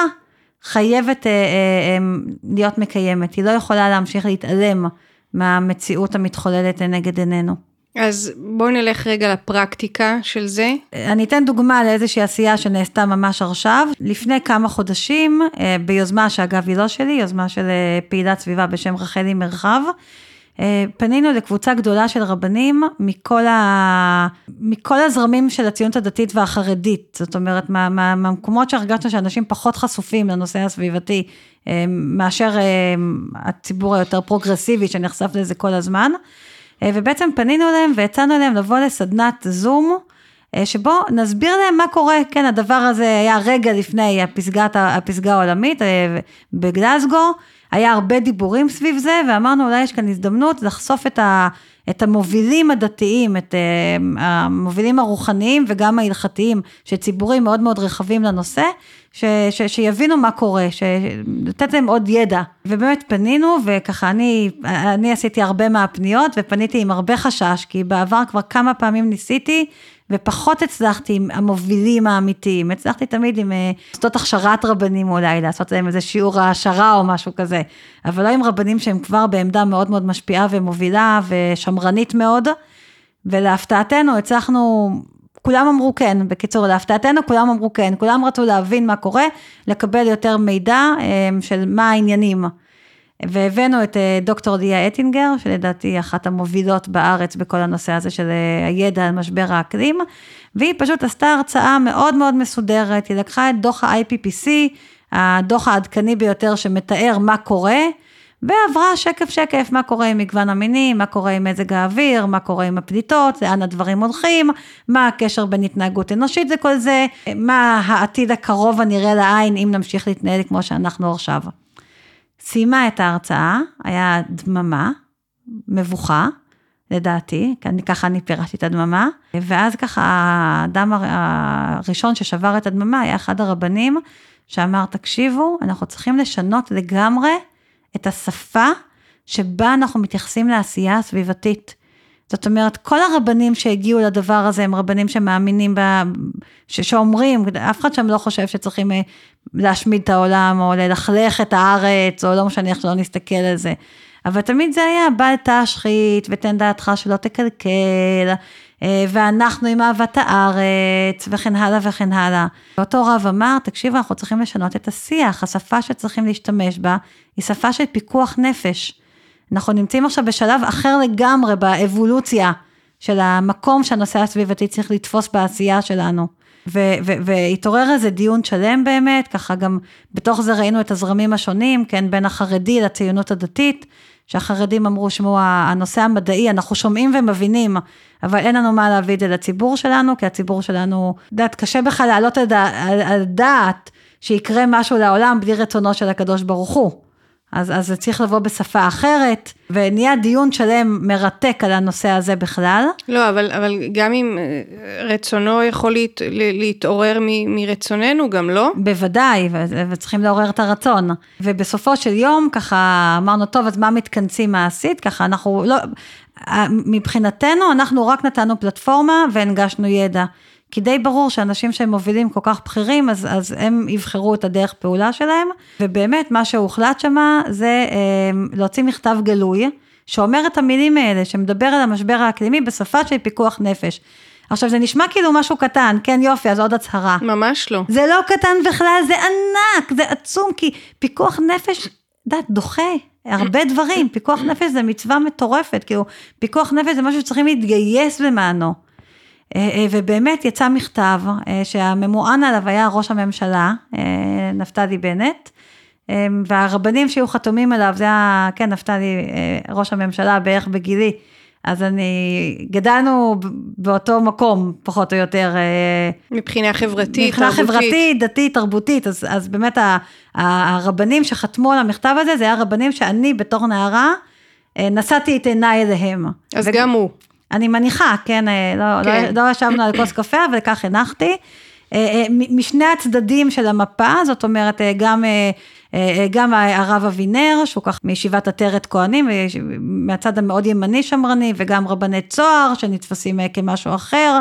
חייבת אה, אה, להיות מקיימת, היא לא יכולה להמשיך להתעלם מהמציאות המתחוללת לנגד עינינו. אז בואי נלך רגע לפרקטיקה של זה. אני אתן דוגמה לאיזושהי עשייה שנעשתה ממש עכשיו. לפני כמה חודשים, אה, ביוזמה שאגב היא לא שלי, יוזמה של אה, פעילת סביבה בשם רחלי מרחב, אה, פנינו לקבוצה גדולה של רבנים מכל, ה... מכל הזרמים של הציונות הדתית והחרדית. זאת אומרת, מה, מה, מהמקומות שהרגשנו שאנשים פחות חשופים לנושא הסביבתי, מאשר הציבור היותר פרוגרסיבי שנחשף לזה כל הזמן. אה, ובעצם פנינו אליהם והצענו להם לבוא לסדנת זום, אה, שבו נסביר להם מה קורה, כן, הדבר הזה היה רגע לפני הפסגת, הפסגה העולמית אה, בגלסגו, היה הרבה דיבורים סביב זה, ואמרנו אולי יש כאן הזדמנות לחשוף את, ה, את המובילים הדתיים, את המובילים הרוחניים וגם ההלכתיים, שציבורים מאוד מאוד רחבים לנושא, ש, ש, שיבינו מה קורה, ש, לתת להם עוד ידע. ובאמת פנינו, וככה אני, אני עשיתי הרבה מהפניות, ופניתי עם הרבה חשש, כי בעבר כבר כמה פעמים ניסיתי, ופחות הצלחתי עם המובילים האמיתיים, הצלחתי תמיד עם אה, הכשרת רבנים אולי, לעשות להם איזה שיעור העשרה או משהו כזה, אבל לא עם רבנים שהם כבר בעמדה מאוד מאוד משפיעה ומובילה ושמרנית מאוד, ולהפתעתנו הצלחנו כולם אמרו כן, בקיצור, להפתעתנו כולם אמרו כן, כולם רצו להבין מה קורה, לקבל יותר מידע אה, של מה העניינים. והבאנו את אה, דוקטור דיה אטינגר, שלדעתי היא אחת המובילות בארץ בכל הנושא הזה של אה, הידע על משבר האקלים, והיא פשוט עשתה הרצאה מאוד מאוד מסודרת, היא לקחה את דוח ה-IPPC, הדוח העדכני ביותר שמתאר מה קורה, ועברה שקף שקף מה קורה עם מגוון המינים, מה קורה עם מזג האוויר, מה קורה עם הפליטות, לאן הדברים הולכים, מה הקשר בין התנהגות אנושית לכל זה, מה העתיד הקרוב הנראה לעין אם נמשיך להתנהל כמו שאנחנו עכשיו. סיימה את ההרצאה, היה דממה, מבוכה, לדעתי, ככה אני פירשתי את הדממה, ואז ככה האדם הראשון ששבר את הדממה היה אחד הרבנים, שאמר, תקשיבו, אנחנו צריכים לשנות לגמרי את השפה שבה אנחנו מתייחסים לעשייה הסביבתית. זאת אומרת, כל הרבנים שהגיעו לדבר הזה הם רבנים שמאמינים, ב, ש, שאומרים, אף אחד שם לא חושב שצריכים אה, להשמיד את העולם או ללכלך את הארץ, או לא משנה איך שלא נסתכל על זה. אבל תמיד זה היה, בל תשחית ותן דעתך שלא תקלקל, אה, ואנחנו עם אהבת הארץ, וכן הלאה וכן הלאה. ואותו רב אמר, תקשיבו, אנחנו צריכים לשנות את השיח, השפה שצריכים להשתמש בה, היא שפה של פיקוח נפש. אנחנו נמצאים עכשיו בשלב אחר לגמרי באבולוציה של המקום שהנושא הסביבתי צריך לתפוס בעשייה שלנו. והתעורר איזה דיון שלם באמת, ככה גם בתוך זה ראינו את הזרמים השונים, כן, בין החרדי לציונות הדתית, שהחרדים אמרו, שמעו, הנושא המדעי, אנחנו שומעים ומבינים, אבל אין לנו מה להביא את זה לציבור שלנו, כי הציבור שלנו, את קשה בכלל להעלות על דעת שיקרה משהו לעולם בלי רצונו של הקדוש ברוך הוא. אז, אז זה צריך לבוא בשפה אחרת, ונהיה דיון שלם מרתק על הנושא הזה בכלל. לא, אבל, אבל גם אם אה, רצונו יכול להת, להתעורר מ, מרצוננו גם, לא? בוודאי, וצריכים לעורר את הרצון. ובסופו של יום, ככה אמרנו, טוב, אז מה מתכנסים מעשית? ככה אנחנו לא, מבחינתנו, אנחנו רק נתנו פלטפורמה והנגשנו ידע. כי די ברור שאנשים שהם מובילים כל כך בכירים, אז, אז הם יבחרו את הדרך פעולה שלהם, ובאמת מה שהוחלט שמה זה אה, להוציא מכתב גלוי, שאומר את המילים האלה, שמדבר על המשבר האקלימי בשפה של פיקוח נפש. עכשיו זה נשמע כאילו משהו קטן, כן יופי, אז עוד הצהרה. ממש לא. זה לא קטן בכלל, זה ענק, זה עצום, כי פיקוח נפש, את יודעת, דוחה הרבה דברים. פיקוח נפש זה מצווה מטורפת, כאילו, פיקוח נפש זה משהו שצריכים להתגייס למענו. אה, אה, ובאמת יצא מכתב אה, שהממוען עליו היה ראש הממשלה, נפתלי בנט, והרבנים שהיו חתומים עליו, זה היה, כן, נפתלי, ראש הממשלה בערך בגילי, אז אני, גדלנו באותו מקום, פחות או יותר. מבחינה חברתית, מבחינה תרבותית. מבחינה חברתית, דתית, תרבותית, אז, אז באמת הרבנים שחתמו על המכתב הזה, זה היה רבנים שאני בתור נערה, נשאתי את עיניי אליהם. אז ו... גם הוא. אני מניחה, כן, אה, לא, כן. לא, לא ישבנו על כוס קפה, אבל כך הנחתי. אה, אה, משני הצדדים של המפה, זאת אומרת, גם, גם הרב אבינר, שהוא כך מישיבת עטרת כהנים, מהצד המאוד ימני שמרני, וגם רבני צוהר, שנתפסים כמשהו אחר.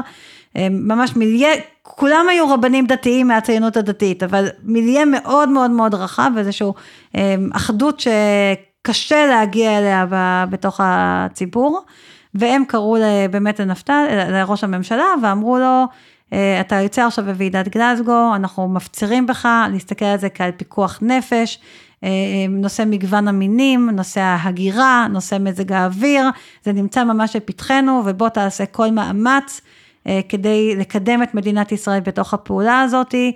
ממש מיליה, כולם היו רבנים דתיים מהציונות הדתית, אבל מיליה מאוד מאוד מאוד רחב, איזושהי אחדות שקשה להגיע אליה בתוך הציבור. והם קראו באמת לנפתל, לראש הממשלה, ואמרו לו, אה, אתה יוצא עכשיו בוועידת גלזגו, אנחנו מפצירים בך להסתכל על זה כעל פיקוח נפש, אה, נושא מגוון המינים, נושא ההגירה, נושא מזג האוויר, זה נמצא ממש לפתחנו, ובוא תעשה כל מאמץ אה, כדי לקדם את מדינת ישראל בתוך הפעולה הזאתי.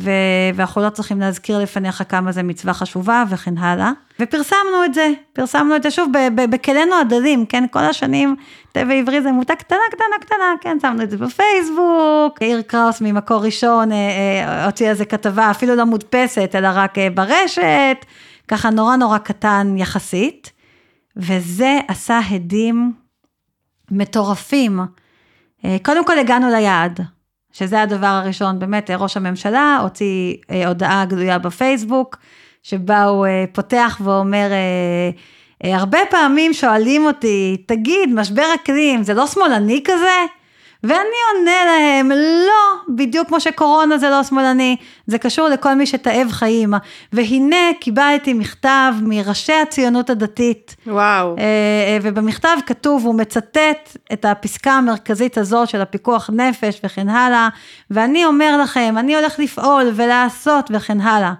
ו- ואנחנו לא צריכים להזכיר לפניך כמה זה מצווה חשובה וכן הלאה. ופרסמנו את זה, פרסמנו את זה שוב בכלינו הדלים, כן, כל השנים טבע עברי זה מותג קטנה, קטנה, קטנה, כן, שמנו את זה בפייסבוק, יאיר קראוס ממקור ראשון אה, אה, הוציא על זה כתבה, אפילו לא מודפסת, אלא רק אה, ברשת, ככה נורא נורא קטן יחסית, וזה עשה הדים מטורפים. קודם כל הגענו ליעד. שזה הדבר הראשון, באמת ראש הממשלה הוציא אה, הודעה גלויה בפייסבוק, שבה הוא אה, פותח ואומר, אה, הרבה פעמים שואלים אותי, תגיד, משבר אקלים, זה לא שמאלני כזה? ואני עונה להם, לא, בדיוק כמו שקורונה זה לא שמאלני, זה קשור לכל מי שתאב חיים. והנה קיבלתי מכתב מראשי הציונות הדתית. וואו. אה, אה, ובמכתב כתוב, הוא מצטט את הפסקה המרכזית הזאת של הפיקוח נפש וכן הלאה, ואני אומר לכם, אני הולך לפעול ולעשות וכן הלאה.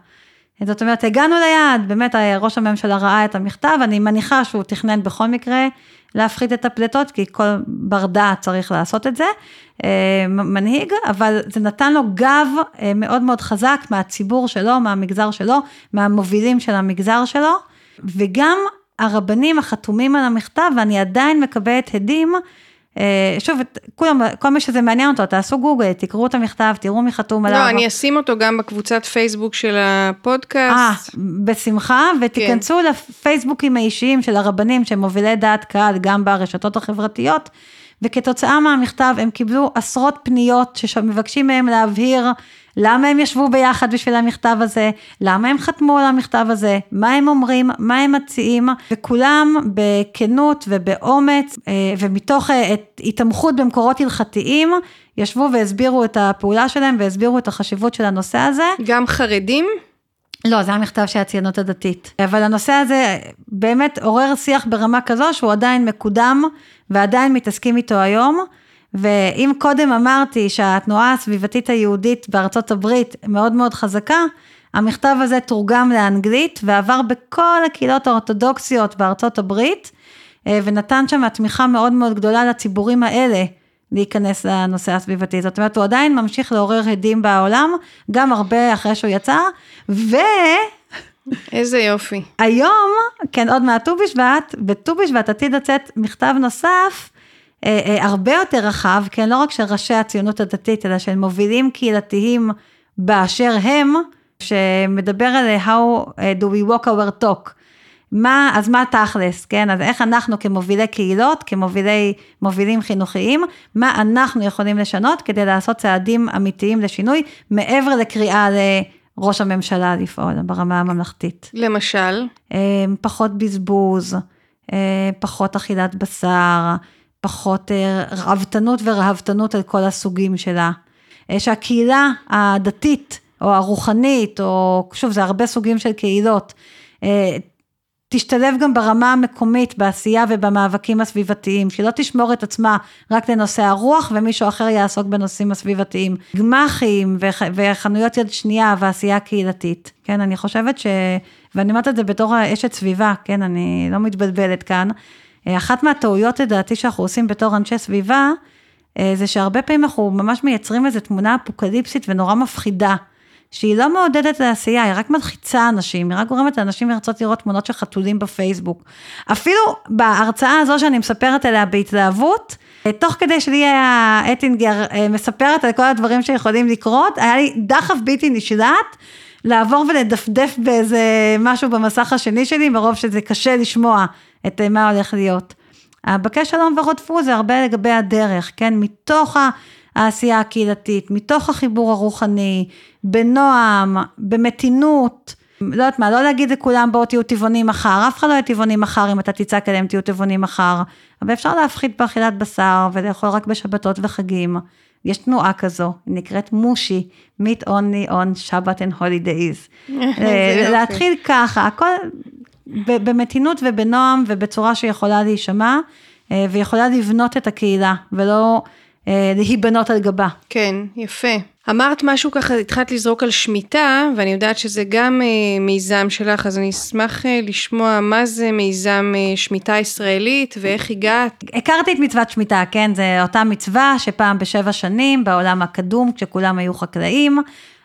זאת אומרת, הגענו ליעד, באמת ראש הממשלה ראה את המכתב, אני מניחה שהוא תכנן בכל מקרה להפחית את הפליטות, כי כל בר דעת צריך לעשות את זה, אה, מנהיג, אבל זה נתן לו גב אה, מאוד מאוד חזק מהציבור שלו, מהמגזר שלו, מהמובילים של המגזר שלו, וגם הרבנים החתומים על המכתב, ואני עדיין מקבלת הדים, שוב, כולם, כל מי שזה מעניין אותו, תעשו גוגל, תקראו את המכתב, תראו מי חתום עליו. לא, אני אשים אותו גם בקבוצת פייסבוק של הפודקאסט. אה, בשמחה, ותיכנסו כן. לפייסבוקים האישיים של הרבנים שהם מובילי דעת קהל, גם ברשתות החברתיות, וכתוצאה מהמכתב הם קיבלו עשרות פניות שמבקשים מהם להבהיר למה הם ישבו ביחד בשביל המכתב הזה, למה הם חתמו על המכתב הזה, מה הם אומרים, מה הם מציעים, וכולם בכנות ובאומץ אה, ומתוך אה, התמחות במקורות הלכתיים, ישבו והסבירו את הפעולה שלהם והסבירו את החשיבות של הנושא הזה. גם חרדים? לא, זה המכתב של הציונות הדתית. אבל הנושא הזה באמת עורר שיח ברמה כזו שהוא עדיין מקודם ועדיין מתעסקים איתו היום. ואם קודם אמרתי שהתנועה הסביבתית היהודית בארצות הברית מאוד מאוד חזקה, המכתב הזה תורגם לאנגלית ועבר בכל הקהילות האורתודוקסיות בארצות הברית, אה, ונתן שם תמיכה מאוד מאוד גדולה לציבורים האלה להיכנס לנושא הסביבתי. זאת אומרת, הוא עדיין ממשיך לעורר הדים בעולם, גם הרבה אחרי שהוא יצא, ו... איזה יופי. היום, כן, עוד מעט ט"ו בשבט, בט"ו בשבט עתיד לצאת מכתב נוסף, הרבה יותר רחב, כן, לא רק של ראשי הציונות הדתית, אלא של מובילים קהילתיים באשר הם, שמדבר על how אה, do we walk our talk. מה, אז מה תכלס, כן? אז איך אנחנו כמובילי קהילות, כמובילי, מובילים חינוכיים, מה אנחנו יכולים לשנות כדי לעשות צעדים אמיתיים לשינוי, מעבר לקריאה לראש הממשלה לפעול ברמה הממלכתית. למשל? פחות בזבוז, פחות אכילת בשר, פחות אה, רהבתנות ורהבתנות על כל הסוגים שלה. אה, שהקהילה הדתית או הרוחנית, או שוב, זה הרבה סוגים של קהילות, אה, תשתלב גם ברמה המקומית בעשייה ובמאבקים הסביבתיים, שהיא לא תשמור את עצמה רק לנושא הרוח ומישהו אחר יעסוק בנושאים הסביבתיים. גמ"חים וח, וחנויות יד שנייה ועשייה קהילתית. כן, אני חושבת ש... ואני אומרת את זה בתור אשת סביבה, כן, אני לא מתבלבלת כאן. אחת מהטעויות לדעתי שאנחנו עושים בתור אנשי סביבה, אה, זה שהרבה פעמים אנחנו ממש מייצרים איזו תמונה אפוקליפסית ונורא מפחידה. שהיא לא מעודדת לעשייה, היא רק מלחיצה אנשים, היא רק גורמת לאנשים לרצות לראות תמונות של חתולים בפייסבוק. אפילו בהרצאה הזו שאני מספרת עליה בהתלהבות, תוך כדי שלי היה אטינגר אה, מספרת על כל הדברים שיכולים לקרות, היה לי דחף בלתי נשלט. לעבור ולדפדף באיזה משהו במסך השני שלי, מרוב שזה קשה לשמוע את אה, מה הולך להיות. בקש שלום ורודפו זה הרבה לגבי הדרך, כן? מתוך העשייה הקהילתית, מתוך החיבור הרוחני, בנועם, במתינות. לא יודעת מה, לא להגיד לכולם בואו תהיו טבעונים מחר, אף אחד לא יהיה טבעוני מחר אם אתה תצעק עליהם תהיו טבעונים מחר, אבל אפשר להפחית באכילת בשר ולאכול רק בשבתות וחגים. יש תנועה כזו, נקראת מושי, meet only on Shabbat and holidays. אה, להתחיל ככה, הכל במתינות ובנועם ובצורה שיכולה להישמע, אה, ויכולה לבנות את הקהילה, ולא אה, להיבנות על גבה. כן, יפה. אמרת משהו ככה, התחלת לזרוק על שמיטה, ואני יודעת שזה גם אה, מיזם שלך, אז אני אשמח אה, לשמוע מה זה מיזם אה, שמיטה ישראלית ואיך הגעת. הכרתי את מצוות שמיטה, כן? זה אותה מצווה שפעם בשבע שנים בעולם הקדום, כשכולם היו חקלאים,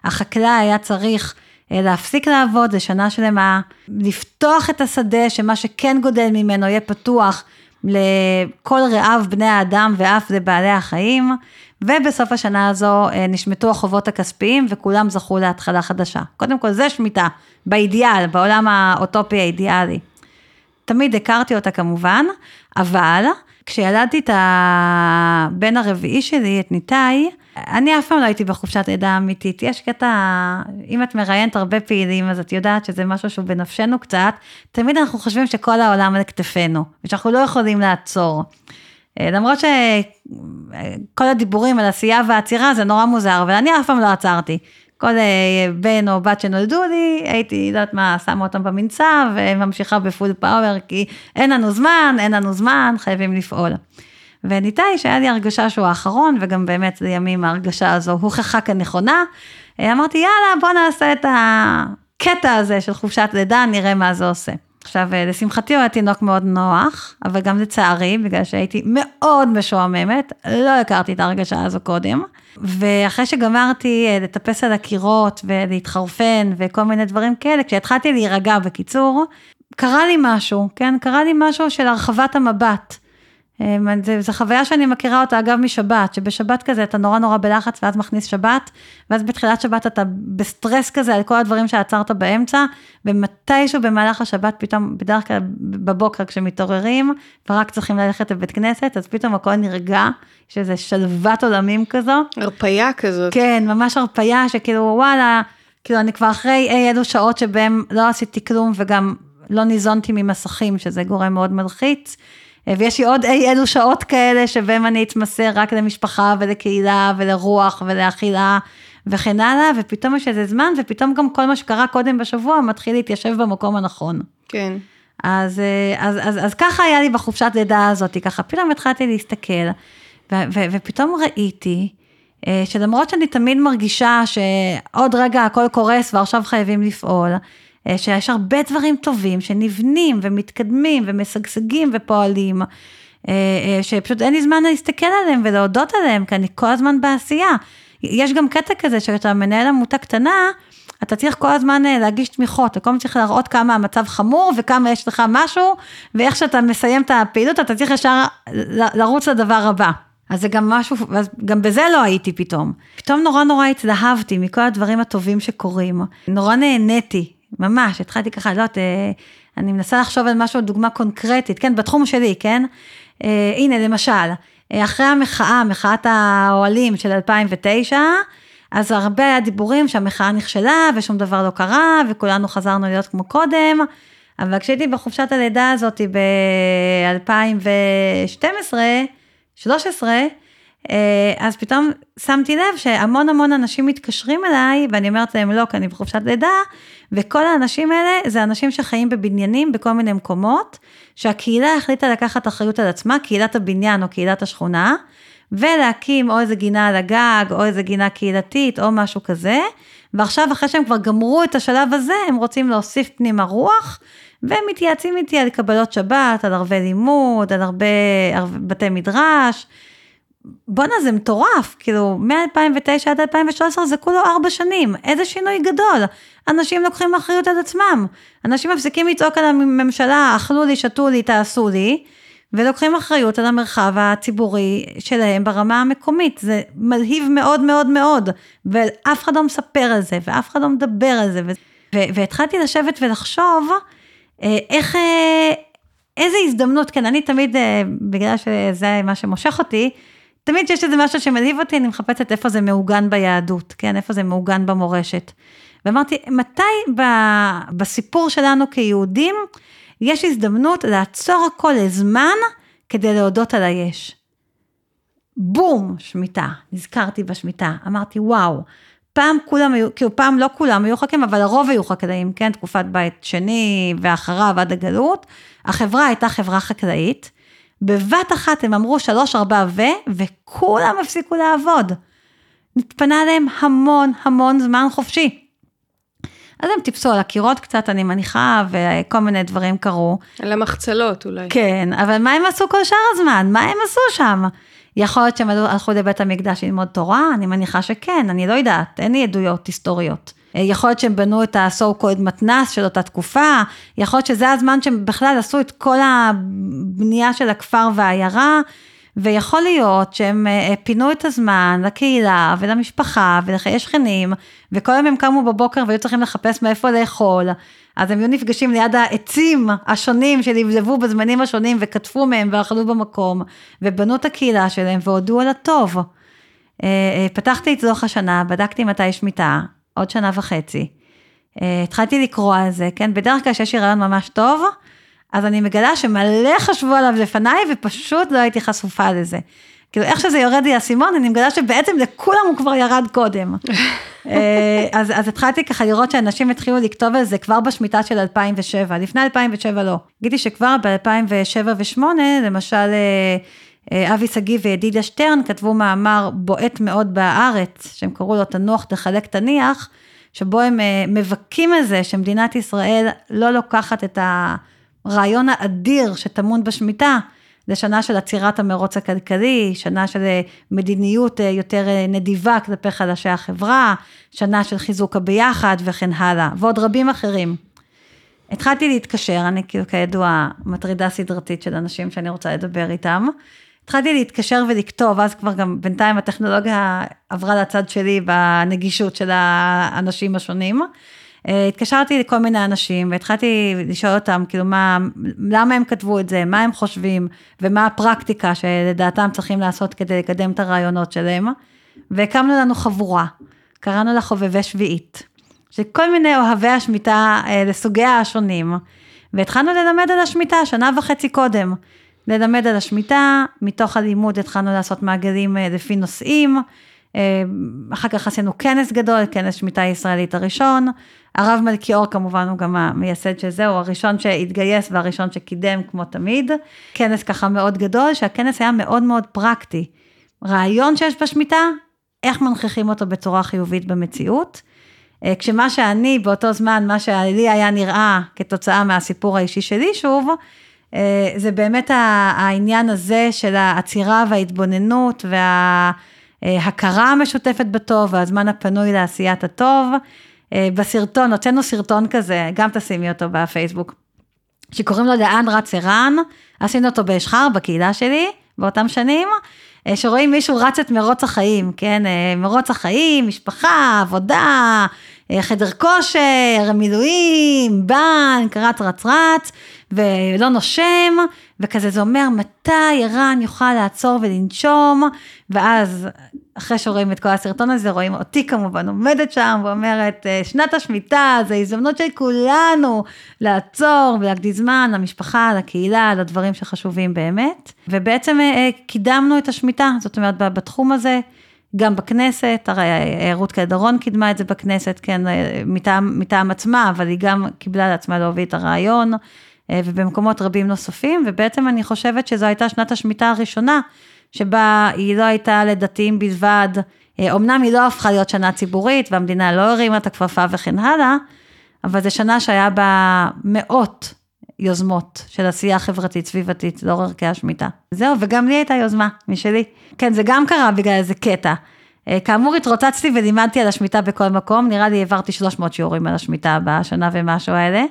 החקלאי היה צריך להפסיק לעבוד לשנה שלמה, לפתוח את השדה, שמה שכן גודל ממנו יהיה פתוח לכל רעב בני האדם ואף לבעלי החיים, ובסוף השנה הזו אה, נשמטו החובות הכספיים וכולם זכו להתחלה חדשה. קודם כל זה שמיטה, באידיאל, בעולם האוטופי האידיאלי. תמיד הכרתי אותה כמובן, אבל כשילדתי את הבן הרביעי שלי, את ניתאי, אני אף פעם לא הייתי בחופשת לידה אמיתית. יש קטע, אם את מראיינת הרבה פעילים, אז את יודעת שזה משהו שהוא בנפשנו קצת. תמיד אנחנו חושבים שכל העולם על כתפינו, ושאנחנו לא יכולים לעצור. אה, למרות שכל הדיבורים על עשייה ועצירה זה נורא מוזר, אבל אני אף פעם לא עצרתי. כל אה, בן או בת שנולדו לי, הייתי, לא יודעת מה, שמה אותם במנצח וממשיכה בפול פאוור, כי אין לנו זמן, אין לנו זמן, חייבים לפעול. וניתאי, שהיה לי הרגשה שהוא האחרון, וגם באמת לימים ההרגשה הזו הוכחה כנכונה, אה, אמרתי, יאללה, בוא נעשה את הקטע הזה של חופשת לידה, נראה מה זה עושה. עכשיו, אה, לשמחתי הוא היה תינוק מאוד נוח, אבל גם לצערי, בגלל שהייתי מאוד משועממת, לא הכרתי את ההרגשה הזו קודם. ואחרי שגמרתי אה, לטפס על הקירות ולהתחרפן וכל מיני דברים כאלה, כשהתחלתי להירגע בקיצור, קרה לי משהו, כן? קרה לי משהו של הרחבת המבט. אמ, זו חוויה שאני מכירה אותה אגב משבת, שבשבת כזה אתה נורא נורא בלחץ ואז מכניס שבת, ואז בתחילת שבת אתה בסטרס כזה על כל הדברים שעצרת באמצע, ומתישהו במהלך השבת פתאום, בדרך כלל בבוקר כשמתעוררים, ורק צריכים ללכת לבית כנסת, אז פתאום הכל נרגע, יש איזה שלוות עולמים כזו. הרפייה כזאת. כן, ממש הרפייה שכאילו וואלה, כאילו אני כבר אחרי אי אלו שעות שבהם לא עשיתי כלום וגם לא ניזונתי ממסכים, שזה גורם מאוד מלחיץ. אה, ויש לי עוד אי אלו שעות כאלה שבהם אני אתמסר רק למשפחה ולקהילה ולרוח ולאכילה וכן הלאה, ופתאום יש איזה זמן, ופתאום גם כל מה שקרה קודם בשבוע מתחיל להתיישב במקום הנכון. כן. אז, אה, אז, אז, אז ככה היה לי בחופשת לידה הזאת, ככה פתאום התחלתי להסתכל, ו, ו, ופתאום ראיתי אה, שלמרות שאני תמיד מרגישה שעוד רגע הכל קורס ועכשיו חייבים לפעול, אה, שיש הרבה דברים טובים שנבנים ומתקדמים ומשגשגים ופועלים, אה, אה, שפשוט אין לי זמן להסתכל עליהם ולהודות עליהם, כי אני כל הזמן בעשייה. יש גם קטע כזה שאתה מנהל עמותה קטנה, אתה צריך כל הזמן להגיש תמיכות, וכל הזמן צריך להראות כמה המצב חמור וכמה יש לך משהו, ואיך שאתה מסיים את הפעילות, אתה צריך ישר לרוץ לדבר הבא. אז זה גם משהו, גם בזה לא הייתי פתאום. פתאום נורא נורא התלהבתי מכל הדברים הטובים שקורים. נורא נהניתי ממש, התחלתי ככה, לא יודעת, אה, אני מנסה לחשוב על משהו, דוגמה קונקרטית, כן, בתחום שלי, כן? אה, הנה, למשל, אה, אחרי המחאה, מחאת האוהלים של 2009, אז הרבה היה דיבורים שהמחאה נכשלה ושום דבר לא קרה וכולנו חזרנו להיות כמו קודם, אבל כשהייתי בחופשת הלידה הזאת ב-2012, 13, אה, אז פתאום שמתי לב שהמון המון אנשים מתקשרים אליי, ואני אומרת להם לא, כי אני בחופשת לידה, וכל האנשים האלה זה אנשים שחיים בבניינים בכל מיני מקומות, שהקהילה החליטה לקחת אחריות על עצמה, קהילת הבניין או קהילת השכונה, ולהקים או איזה גינה על הגג, או איזה גינה קהילתית, או משהו כזה, ועכשיו אחרי שהם כבר גמרו את השלב הזה, הם רוצים להוסיף פנימה רוח, והם מתייעצים איתי על קבלות שבת, על ערבי לימוד, על הרבה בתי מדרש. בואנה זה מטורף, כאילו מ-2009 עד 2013 זה כולו ארבע שנים, איזה שינוי גדול. אנשים לוקחים אחריות על עצמם, אנשים מפסיקים לצעוק על הממשלה, אכלו לי, שתו לי, תעשו לי, ולוקחים אחריות על המרחב הציבורי שלהם ברמה המקומית, זה מלהיב מאוד מאוד מאוד, ואף אחד לא מספר על זה, ואף אחד לא מדבר על זה, והתחלתי לשבת ולחשוב, אה, איך, אה, איזה הזדמנות, כן, אני תמיד, אה, בגלל שזה מה שמושך אותי, תמיד שיש איזה משהו שמלהיב אותי, אני מחפשת איפה זה מעוגן ביהדות, כן, איפה זה מעוגן במורשת. ואמרתי, מתי ב, בסיפור שלנו כיהודים, יש הזדמנות לעצור הכל לזמן כדי להודות על היש. בום, שמיטה, נזכרתי בשמיטה, אמרתי וואו, פעם כולם היו, כאילו פעם לא כולם היו חקלאים, אבל הרוב היו חקלאים, כן, תקופת בית שני ואחריו עד הגלות, החברה הייתה חברה חקלאית, בבת אחת הם אמרו שלוש ארבע ו, וכולם הפסיקו לעבוד. נתפנה להם המון המון זמן חופשי. אז הם טיפסו על הקירות קצת, אני מניחה, וכל מיני דברים קרו. על המחצלות אולי. כן, אבל מה הם עשו כל שאר הזמן? מה הם עשו שם? יכול להיות שהם הלכו לבית המקדש ללמוד תורה? אני מניחה שכן, אני לא יודעת, אין לי עדויות היסטוריות. אה, יכול להיות שהם בנו את ה-so called מתנ"ס של אותה תקופה, יכול להיות שזה הזמן שהם בכלל עשו את כל הבנייה של הכפר והעיירה, ויכול להיות שהם אה, אה, פינו את הזמן לקהילה ולמשפחה ולחיי שכנים, וכל יום הם קמו בבוקר והיו צריכים לחפש מאיפה לאכול, אז הם היו נפגשים ליד העצים השונים שנבלבו בזמנים השונים וכתפו מהם ואכלו במקום, ובנו את הקהילה שלהם והודו על הטוב. פתחתי את לוח השנה, בדקתי מתי יש מיטה, עוד שנה וחצי. התחלתי לקרוא על זה, כן? בדרך כלל שיש לי רעיון ממש טוב, אז אני מגלה שמלא חשבו עליו לפניי ופשוט לא הייתי חשופה לזה. כאילו איך שזה יורד לי האסימון, אני מגלה שבעצם לכולם הוא כבר ירד קודם. אה, אז, אז התחלתי ככה לראות שאנשים התחילו לכתוב על זה כבר בשמיטה של 2007, לפני 2007 לא. גידי שכבר ב-2007 ו-2008, למשל אה, אבי שגיא וידידיה שטרן כתבו מאמר בועט מאוד בהארץ, שהם קראו לו תנוח תחלק תניח, שבו הם מבכים על זה שמדינת ישראל לא לוקחת את. הרעיון האדיר שטמון בשמיטה, זה שנה של עצירת המרוץ הכלכלי, שנה של אה, מדיניות אה, יותר אה, נדיבה כלפי חלשי החברה, שנה של חיזוק הביחד וכן הלאה, ועוד רבים אחרים. התחלתי להתקשר, אני כאילו כידוע מטרידה סדרתית של אנשים שאני רוצה לדבר איתם. התחלתי להתקשר ולכתוב, אז כבר גם בינתיים הטכנולוגיה עברה לצד שלי בנגישות של האנשים השונים. אה, התקשרתי לכל מיני אנשים והתחלתי לשאול אותם, כאילו, מה, למה הם כתבו את זה, מה הם חושבים, ומה הפרקטיקה שלדעתם צריכים לעשות כדי לקדם את הרעיונות שלהם. והקמנו לנו חבורה, קראנו לה חובבי שביעית, שכל מיני אוהבי השמיטה אה, לסוגיה השונים, והתחלנו ללמד על השמיטה שנה וחצי קודם. ללמד על השמיטה, מתוך הלימוד התחלנו לעשות מעגלים אה, לפי נושאים, אחר כך עשינו כנס גדול, כנס שמיטה ישראלית הראשון, הרב מלכיאור כמובן הוא גם המייסד של זה, הוא הראשון שהתגייס והראשון שקידם כמו תמיד. כנס ככה מאוד גדול, שהכנס היה מאוד מאוד פרקטי. רעיון שיש בשמיטה, איך מנכיחים אותו בצורה חיובית במציאות. אה, כשמה שאני באותו זמן, מה שלי היה נראה כתוצאה מהסיפור האישי שלי שוב, אה, זה באמת העניין הזה של העצירה וההתבוננות וההכרה המשותפת בטוב והזמן הפנוי לעשיית הטוב. אה, בסרטון, הוצאנו סרטון כזה, גם תשימי אותו בפייסבוק, שקוראים לו לאן רץ ערן, עשינו אותו באשחר, בקהילה שלי, באותם שנים, אה, שרואים מישהו רץ את מרוץ החיים, כן, אה, מרוץ החיים, משפחה, עבודה, אה, חדר כושר, מילואים, בנק, רץ רץ רץ, ולא נושם, וכזה זה אומר מתי ערן יוכל לעצור ולנשום, ואז אחרי שרואים את כל הסרטון הזה, רואים אותי כמובן עומדת שם ואומרת, אה, שנת השמיטה, זו הזדמנות של כולנו לעצור ולהקדיש זמן למשפחה, לקהילה, לדברים שחשובים באמת. ובעצם אה, קידמנו את השמיטה, זאת אומרת, בתחום הזה, גם בכנסת, הרי רות קלדרון קידמה את זה בכנסת, כן, מטעם, מטעם עצמה, אבל היא גם קיבלה לעצמה להוביל את הרעיון, אה, ובמקומות רבים נוספים, ובעצם אני חושבת שזו הייתה שנת השמיטה הראשונה, שבה היא לא הייתה לדתיים בלבד, אמנם היא לא הפכה להיות שנה ציבורית, והמדינה לא הרימה את הכפפה וכן הלאה, אבל זו שנה שהיה בה מאות יוזמות של עשייה חברתית סביבתית לאור ערכי השמיטה. זהו, וגם לי הייתה יוזמה משלי. כן, זה גם קרה בגלל איזה קטע. אה, כאמור, התרוצצתי ולימדתי על השמיטה בכל מקום, נראה לי העברתי 300 שיעורים על השמיטה בשנה ומשהו האלה.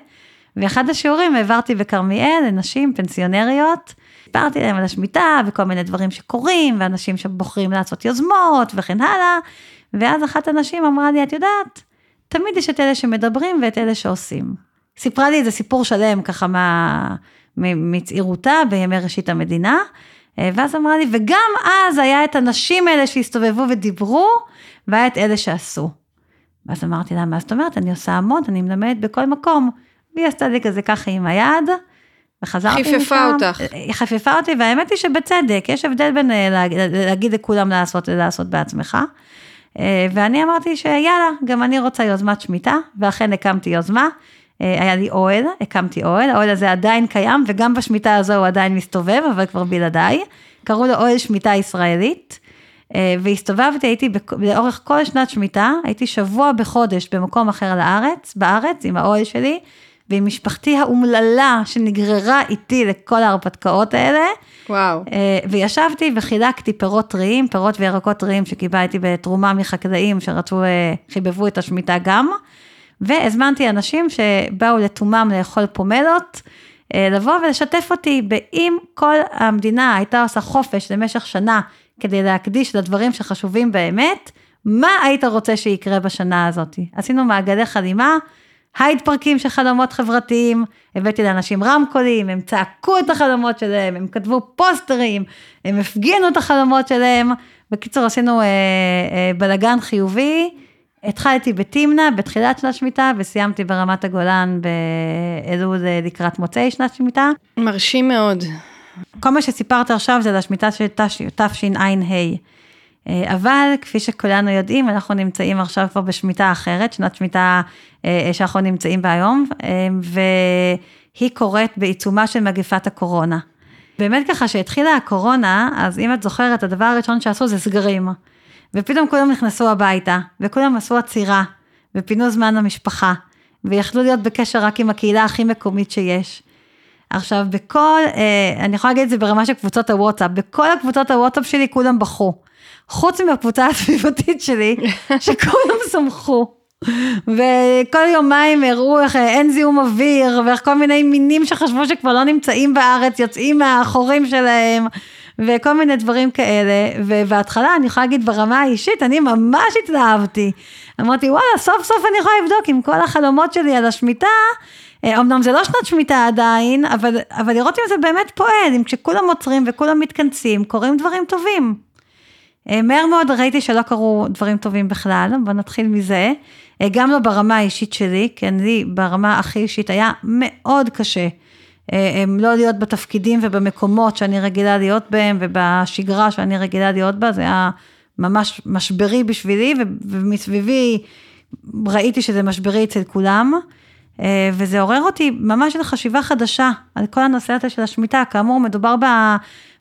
ואחד השיעורים העברתי בכרמיאל לנשים פנסיונריות, סיפרתי להם על השמיטה וכל מיני דברים שקורים, ואנשים שבוחרים לעשות יוזמות וכן הלאה, ואז אחת הנשים אמרה לי, את יודעת, תמיד יש את אלה שמדברים ואת אלה שעושים. סיפרה לי איזה סיפור שלם ככה מה, מצעירותה בימי ראשית המדינה, אה, ואז אמרה לי, וגם אז היה את הנשים האלה שהסתובבו ודיברו, והיה את אלה שעשו. ואז אמרתי לה, מה זאת אומרת? אני עושה המון, אני מלמדת בכל מקום. והיא עשתה לי כזה ככה עם היד, וחזרתי משם. חיפפה אותך. היא חיפפה אותי, והאמת היא שבצדק, יש הבדל בין אה, להגיד, לכולם לעשות ללעשות בעצמך. אה, ואני אמרתי שיאללה, גם אני רוצה יוזמת שמיטה, ואכן הקמתי יוזמה. אה, היה לי אוהל, הקמתי אוהל, האוהל הזה עדיין קיים, וגם בשמיטה הזו הוא עדיין מסתובב, אבל כבר בלעדיי. קראו לו אוהל שמיטה ישראלית. והסתובבתי, הייתי לאורך כל שנת שמיטה, הייתי שבוע בחודש במקום אחר לארץ, בארץ, עם האוהל שלי, ועם משפחתי האומללה שנגררה איתי לכל ההרפתקאות האלה. וואו. אה, וישבתי וחילקתי פירות טריים, פירות וירקות טריים שקיבלתי בתרומה מחקלאים שרצו, אה, חיבבו את השמיטה גם. והזמנתי אנשים שבאו לתומם לאכול פומלות, אה, לבוא ולשתף אותי באם כל המדינה הייתה עושה חופש למשך שנה כדי להקדיש לדברים שחשובים באמת, מה היית רוצה שיקרה בשנה הזאת? עשינו מעגלי חלימה. הייד פרקים של חלומות חברתיים, הבאתי לאנשים רמקולים, הם צעקו את החלומות שלהם, הם כתבו פוסטרים, הם הפגינו את החלומות שלהם. בקיצור, עשינו אה, אה, בלגן חיובי. התחלתי בתמנע בתחילת שנת שמיטה וסיימתי ברמת הגולן באלול לקראת מוצאי שנת שמיטה. מרשים מאוד. כל מה שסיפרת עכשיו זה לשמיטה של תשע"ה. אה, אבל כפי שכולנו יודעים, אנחנו נמצאים עכשיו כבר בשמיטה אחרת, שנת שמיטה אה, אה, שאנחנו נמצאים בה היום, והיא קורית בעיצומה של מגפת הקורונה. באמת ככה שהתחילה הקורונה, אז אם את זוכרת, הדבר הראשון שעשו זה סגרים. ופתאום כולם נכנסו הביתה, וכולם עשו עצירה, ופינו זמן למשפחה, ויכלו להיות בקשר רק עם הקהילה הכי מקומית שיש. עכשיו, בכל, אני יכולה להגיד את זה ברמה של קבוצות הוואטסאפ, בכל הקבוצות הוואטסאפ שלי כולם בכו. חוץ מהקבוצה הסביבתית שלי, שכולם שמחו. וכל יומיים הראו איך אין זיהום אוויר, ואיך כל מיני מינים שחשבו שכבר לא נמצאים בארץ, יוצאים מהחורים שלהם, וכל מיני דברים כאלה. ובהתחלה, אני יכולה להגיד ברמה האישית, אני ממש התלהבתי. אמרתי, וואלה, סוף סוף אני יכולה לבדוק עם כל החלומות שלי על השמיטה. אה, אמנם זה לא שנת שמיטה עדיין, אבל, אבל לראות אם זה באמת פועל, אם כשכולם עוצרים וכולם מתכנסים, קורים דברים טובים. אה, מהר מאוד ראיתי שלא קרו דברים טובים בכלל, בוא נתחיל מזה. אה, גם לא ברמה האישית שלי, כי לי ברמה הכי אישית היה מאוד קשה. אה, לא להיות בתפקידים ובמקומות שאני רגילה להיות בהם ובשגרה שאני רגילה להיות בה, זה היה ממש משברי בשבילי ומסביבי ראיתי שזה משברי אצל כולם. וזה עורר אותי ממש לחשיבה חדשה על כל הנושא הזה של השמיטה, כאמור מדובר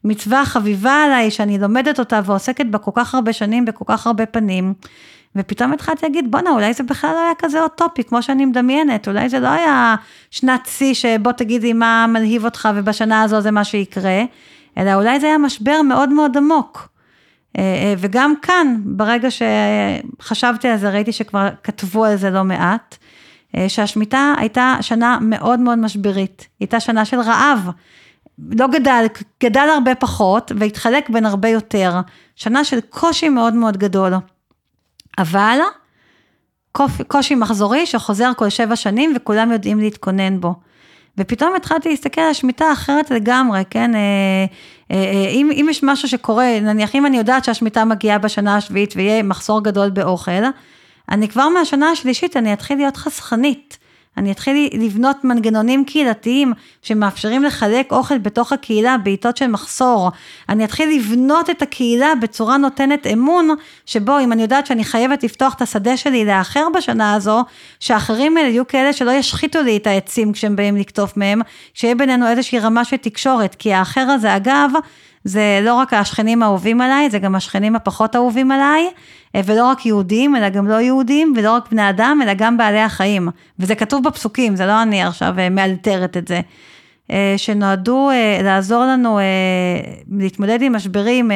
מצווה חביבה עליי, שאני לומדת אותה ועוסקת בה כל כך הרבה שנים, בכל כך הרבה פנים. ופתאום התחלתי להגיד, בואנה, אולי זה בכלל לא היה כזה אוטופי, כמו שאני מדמיינת, אולי זה לא היה שנת שיא שבוא תגידי מה מלהיב אותך ובשנה הזו זה מה שיקרה, אלא אולי זה היה משבר מאוד מאוד עמוק. אה, אה, וגם כאן, ברגע שחשבתי על זה, ראיתי שכבר כתבו על זה לא מעט, אה, שהשמיטה הייתה שנה מאוד מאוד משברית, הייתה שנה של רעב. לא גדל, גדל הרבה פחות והתחלק בין הרבה יותר. שנה של קושי מאוד מאוד גדול. אבל קושי מחזורי שחוזר כל שבע שנים וכולם יודעים להתכונן בו. ופתאום התחלתי להסתכל על השמיטה אחרת לגמרי, כן? אה, אה, אה, אם, אם יש משהו שקורה, נניח אם אני יודעת שהשמיטה מגיעה בשנה השביעית ויהיה מחסור גדול באוכל, אני כבר מהשנה השלישית אני אתחיל להיות חסכנית. אני אתחיל לבנות מנגנונים קהילתיים שמאפשרים לחלק אוכל בתוך הקהילה בעיתות של מחסור. אני אתחיל לבנות את הקהילה בצורה נותנת אמון, שבו אם אני יודעת שאני חייבת לפתוח את השדה שלי לאחר בשנה הזו, שאחרים האלה יהיו כאלה שלא ישחיתו לי את העצים כשהם באים לקטוף מהם, שיהיה בינינו איזושהי רמה של תקשורת, כי האחר הזה אגב, זה לא רק השכנים האהובים עליי, זה גם השכנים הפחות אהובים עליי, ולא רק יהודים, אלא גם לא יהודים, ולא רק בני אדם, אלא גם בעלי החיים. וזה כתוב בפסוקים, זה לא אני עכשיו אה, מאלתרת את זה. אה, שנועדו לעזור לנו להתמודד עם משברים,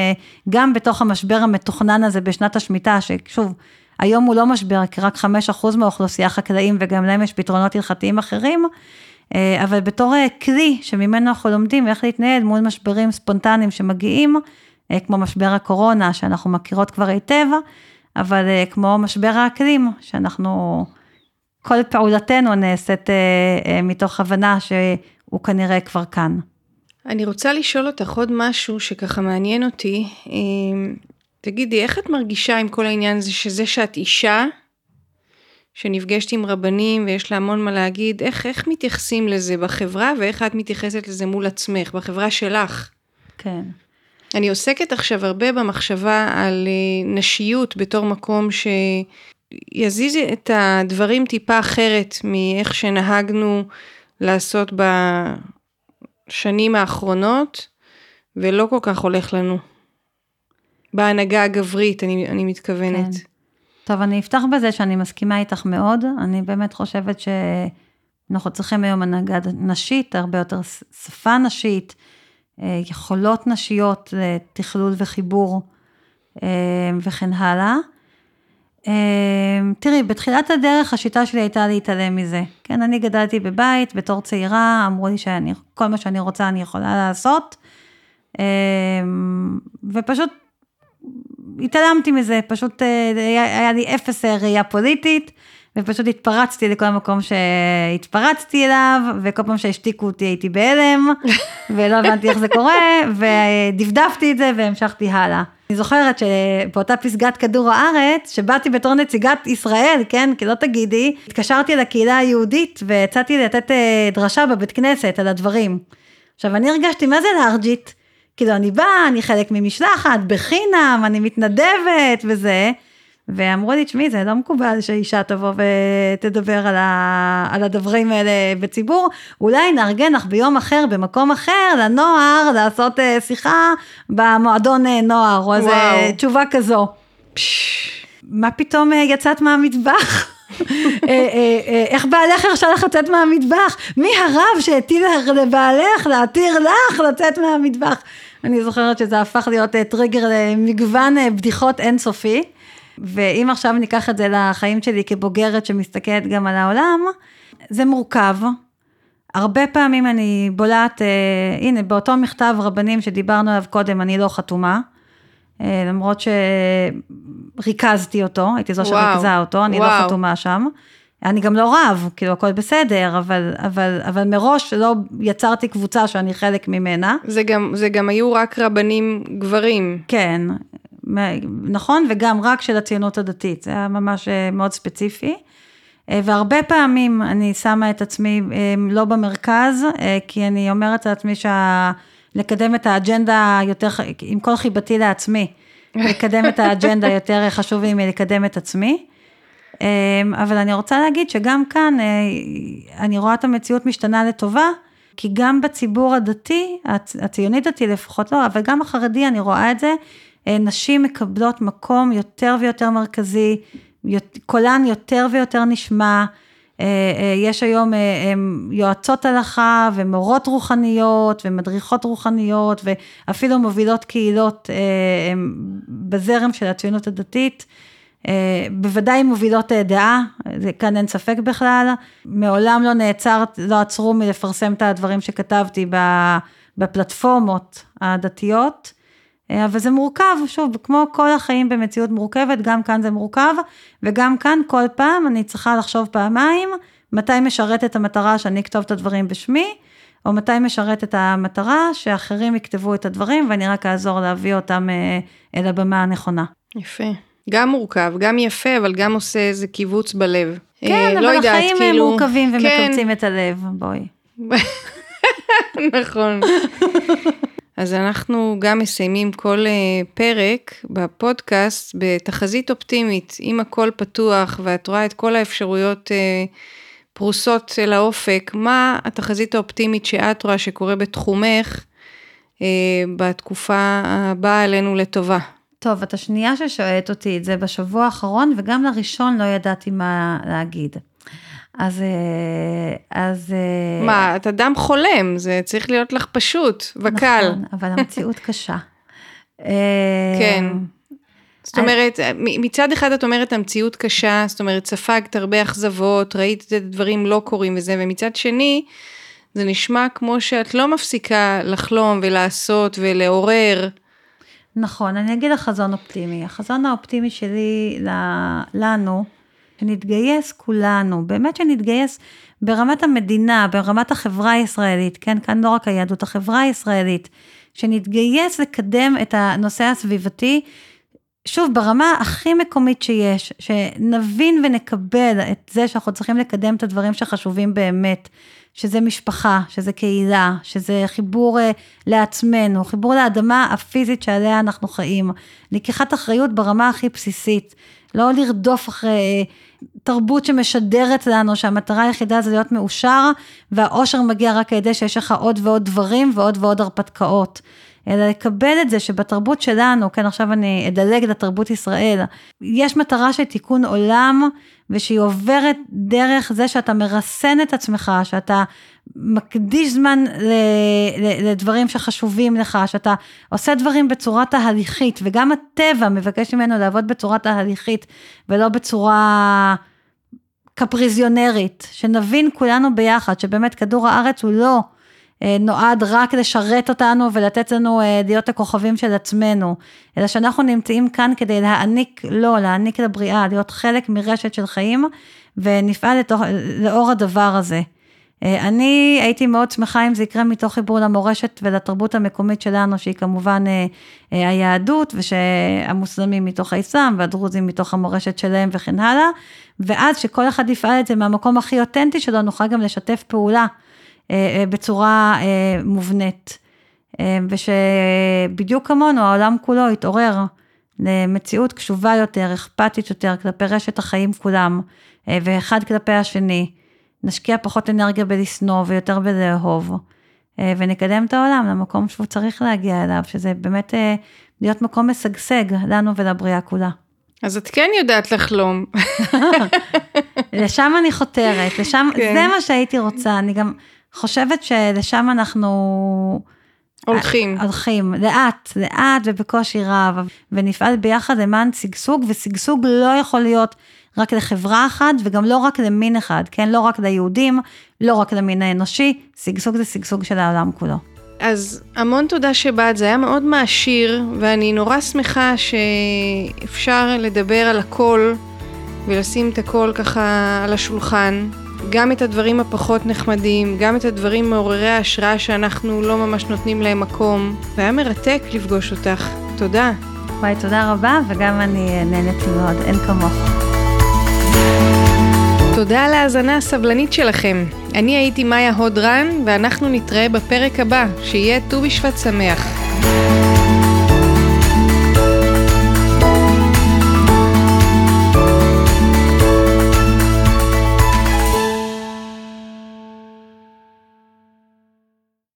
גם בתוך המשבר המתוכנן הזה בשנת השמיטה, ששוב, היום הוא לא משבר, כי רק 5% מהאוכלוסייה חקלאים, וגם להם יש פתרונות הלכתיים אחרים. אה, אבל בתור אה, כלי שממנו אנחנו לומדים איך להתנהל מול משברים ספונטניים שמגיעים, אה, כמו משבר הקורונה שאנחנו מכירות כבר היטב, אבל כמו משבר האקלים, שאנחנו, כל פעולתנו נעשית מתוך הבנה שהוא כנראה כבר כאן. אני רוצה לשאול אותך עוד משהו שככה מעניין אותי. תגידי, איך את מרגישה עם כל העניין הזה שזה שאת אישה, שנפגשת עם רבנים ויש לה המון מה להגיד, איך, איך מתייחסים לזה בחברה ואיך את מתייחסת לזה מול עצמך, בחברה שלך? כן. אני עוסקת עכשיו הרבה במחשבה על אה, נשיות בתור מקום שיזיז את הדברים טיפה אחרת מאיך שנהגנו לעשות בשנים האחרונות, ולא כל כך הולך לנו. בהנהגה הגברית, אני, אני מתכוונת. כן. טוב, אני אפתח בזה שאני מסכימה איתך מאוד. אני באמת חושבת שאנחנו צריכים היום הנהגה נשית, הרבה יותר שפה נשית, יכולות נשיות לתכלול וחיבור אה, וכן הלאה. אה, תראי, בתחילת הדרך השיטה שלי הייתה להתעלם מזה. כן, אני גדלתי בבית בתור צעירה, אמרו לי שכל מה שאני רוצה אני יכולה לעשות. ופשוט התעלמתי מזה, פשוט אה, היה, לי אפס אה, ראייה פוליטית, ופשוט התפרצתי לכל מקום שהתפרצתי אליו, וכל פעם שהשתיקו אותי הייתי בהלם, ולא הבנתי איך זה קורה, ודפדפתי את זה והמשכתי הלאה. אני זוכרת שבאותה פסגת כדור הארץ, שבאתי בתור נציגת ישראל, כן, כי לא תגידי, התקשרתי לקהילה היהודית והצעתי לתת אה, דרשה בבית כנסת על הדברים. עכשיו, אני הרגשתי מה זה לארג'ית. כאילו, אני באה, אני חלק ממשלחת, בחינם, אני מתנדבת וזה. ואמרו לי, תשמעי, זה לא מקובל שאישה תבוא ותדבר על, ה... על הדברים האלה בציבור, אולי נארגן לך ביום אחר, במקום אחר, לנוער, לעשות uh, שיחה במועדון uh, נוער, או איזה תשובה כזו. פש, מה פתאום uh, יצאת מהמטבח? איך בעלך הרשה לך לצאת מהמטבח? מי הרב שהטיל לבעלך להתיר לך לצאת מהמטבח? אני זוכרת שזה הפך להיות אה, טריגר למגוון אה, בדיחות אינסופי. ואם עכשיו ניקח את זה לחיים שלי כבוגרת שמסתכלת גם על העולם, זה מורכב. הרבה פעמים אני בולעת, אה, הנה, באותו מכתב רבנים שדיברנו עליו קודם, אני לא חתומה. אה, למרות שריכזתי אותו, הייתי זו שריכזה אותו, אני לא וואו. לא חתומה שם. אני גם לא רב, כאילו הכל בסדר, אבל, אבל, אבל מראש לא יצרתי קבוצה שאני חלק ממנה. זה גם, זה גם היו רק רבנים גברים. כן, נכון, וגם רק של הציונות הדתית, זה היה ממש אה, מאוד ספציפי. אה, והרבה פעמים אני שמה את עצמי לא במרכז, כי אני אומרת לעצמי שה... לקדם את האג'נדה יותר, עם כל חיבתי לעצמי, לקדם את האג'נדה יותר חשוב לי מלקדם את עצמי. אמ, אבל אני רוצה להגיד שגם כאן אה, אני רואה את המציאות משתנה לטובה, כי גם בציבור הדתי, הציוני דתי לפחות לא, אבל גם החרדי אני רואה את זה, אה, נשים מקבלות מקום יותר ויותר מרכזי, קולן יותר ויותר נשמע, אה, אה, יש היום אה, יועצות הלכה ומורות רוחניות ומדריכות רוחניות ואפילו מובילות קהילות בזרם של הציונות הדתית. בוודאי מובילות דעה, כאן אין ספק בכלל, מעולם לא נעצר, לא עצרו מלפרסם את הדברים שכתבתי בפלטפורמות הדתיות, אה, אבל זה מורכב, שוב, כמו כל החיים במציאות מורכבת, גם כאן זה מורכב, וגם כאן כל פעם אני צריכה לחשוב פעמיים, מתי משרת את המטרה שאני אכתוב את הדברים בשמי, או מתי משרת את המטרה שאחרים יכתבו את הדברים ואני רק אעזור להביא אותם אה, אל הבמה הנכונה. יפה. גם מורכב, גם יפה, אבל גם עושה איזה קיבוץ בלב. כן, אה, אבל לא יודעת, החיים כאילו... מורכבים כן. ומקבצים כן. את הלב, בואי. נכון. אז אנחנו גם מסיימים כל uh, פרק בפודקאסט בתחזית אופטימית, אם הכל פתוח ואת רואה את כל האפשרויות uh, פרוסות אל האופק, מה התחזית האופטימית שאת רואה שקורה בתחומך uh, בתקופה הבאה עלינו לטובה? טוב, את השנייה ששואלת אותי את זה בשבוע האחרון, וגם לראשון לא ידעתי מה להגיד. אז... אה, אז... אה, מה, את אדם חולם, זה צריך להיות לך פשוט וקל. נכון, אבל המציאות קשה. כן. אה, זאת אומרת, מצד אחד את אומרת המציאות קשה, זאת אומרת, ספגת הרבה אכזבות, ראית את הדברים לא קורים וזה, ומצד שני, זה נשמע כמו שאת לא מפסיקה לחלום ולעשות ולעורר. נכון, אני אגיד לך חזון אופטימי. החזון האופטימי שלי לנו, שנתגייס כולנו, באמת שנתגייס ברמת המדינה, ברמת החברה הישראלית, כן, כאן לא רק היהדות, החברה הישראלית, שנתגייס לקדם את הנושא הסביבתי, שוב, ברמה הכי מקומית שיש, שנבין ונקבל את זה שאנחנו צריכים לקדם את הדברים שחשובים באמת, שזה משפחה, שזה קהילה, שזה חיבור uh, לעצמנו, חיבור לאדמה הפיזית שעליה אנחנו חיים, לקיחת אחריות ברמה הכי בסיסית, לא לרדוף אחרי תרבות שמשדרת לנו שהמטרה היחידה זה להיות מאושר, והאושר מגיע רק על ידי שיש לך עוד ועוד דברים ועוד ועוד הרפתקאות. אלא לקבל את זה שבתרבות שלנו, כן, עכשיו אני אדלג לתרבות ישראל, יש מטרה של תיקון עולם, ושהיא עוברת דרך זה שאתה מרסן את עצמך, שאתה מקדיש זמן ל, ל, לדברים שחשובים לך, שאתה עושה דברים בצורה תהליכית, וגם הטבע מבקש ממנו לעבוד בצורה תהליכית, ולא בצורה קפריזיונרית, שנבין כולנו ביחד, שבאמת כדור הארץ הוא לא אה, נועד רק לשרת אותנו ולתת לנו אה, להיות הכוכבים של עצמנו, אלא שאנחנו נמצאים כאן כדי להעניק לו, לא, להעניק לבריאה, להיות חלק מרשת של חיים, ונפעל לתוך, לאור הדבר הזה. אה, אני הייתי מאוד שמחה אם זה יקרה מתוך חיבור למורשת ולתרבות המקומית שלנו, שהיא כמובן היהדות, ושהמוסלמים מתוך האסלאם, והדרוזים מתוך המורשת שלהם וכן הלאה, ואז שכל אחד יפעל את זה מהמקום הכי אותנטי שלו, נוכל גם לשתף פעולה. אה, אה, בצורה אה, מובנית. ושבדיוק כמונו העולם כולו יתעורר למציאות קשובה יותר, אכפתית יותר כלפי רשת החיים כולם, ואחד כלפי השני. נשקיע פחות אנרגיה בלשנוא ויותר בלאהוב, ונקדם את העולם למקום שהוא צריך להגיע אליו, שזה באמת להיות מקום משגשג לנו ולבריאה כולה. אז את כן יודעת לחלום. לשם אני חותרת, לשם, כן. זה מה שהייתי רוצה, אני גם חושבת שלשם אנחנו... הולכים. הולכים, לאט, לאט ובקושי רב, ונפעל ביחד למען שגשוג, ושגשוג לא יכול להיות רק לחברה אחת, וגם לא רק למין אחד, כן? לא רק ליהודים, לא רק למין האנושי, שגשוג זה שגשוג של העולם כולו. אז המון תודה שבאת, זה היה מאוד מעשיר, ואני נורא שמחה שאפשר לדבר על הכל, ולשים את הכל ככה על השולחן. גם את הדברים הפחות נחמדים, גם את הדברים מעוררי ההשראה שאנחנו לא ממש נותנים להם מקום. והיה מרתק לפגוש אותך. תודה. וואי, תודה רבה, וגם אני נהניתי מאוד, אין כמוך. תודה על ההאזנה הסבלנית שלכם. אני הייתי מאיה הודרן, ואנחנו נתראה בפרק הבא, שיהיה ט"ו בשבט שמח.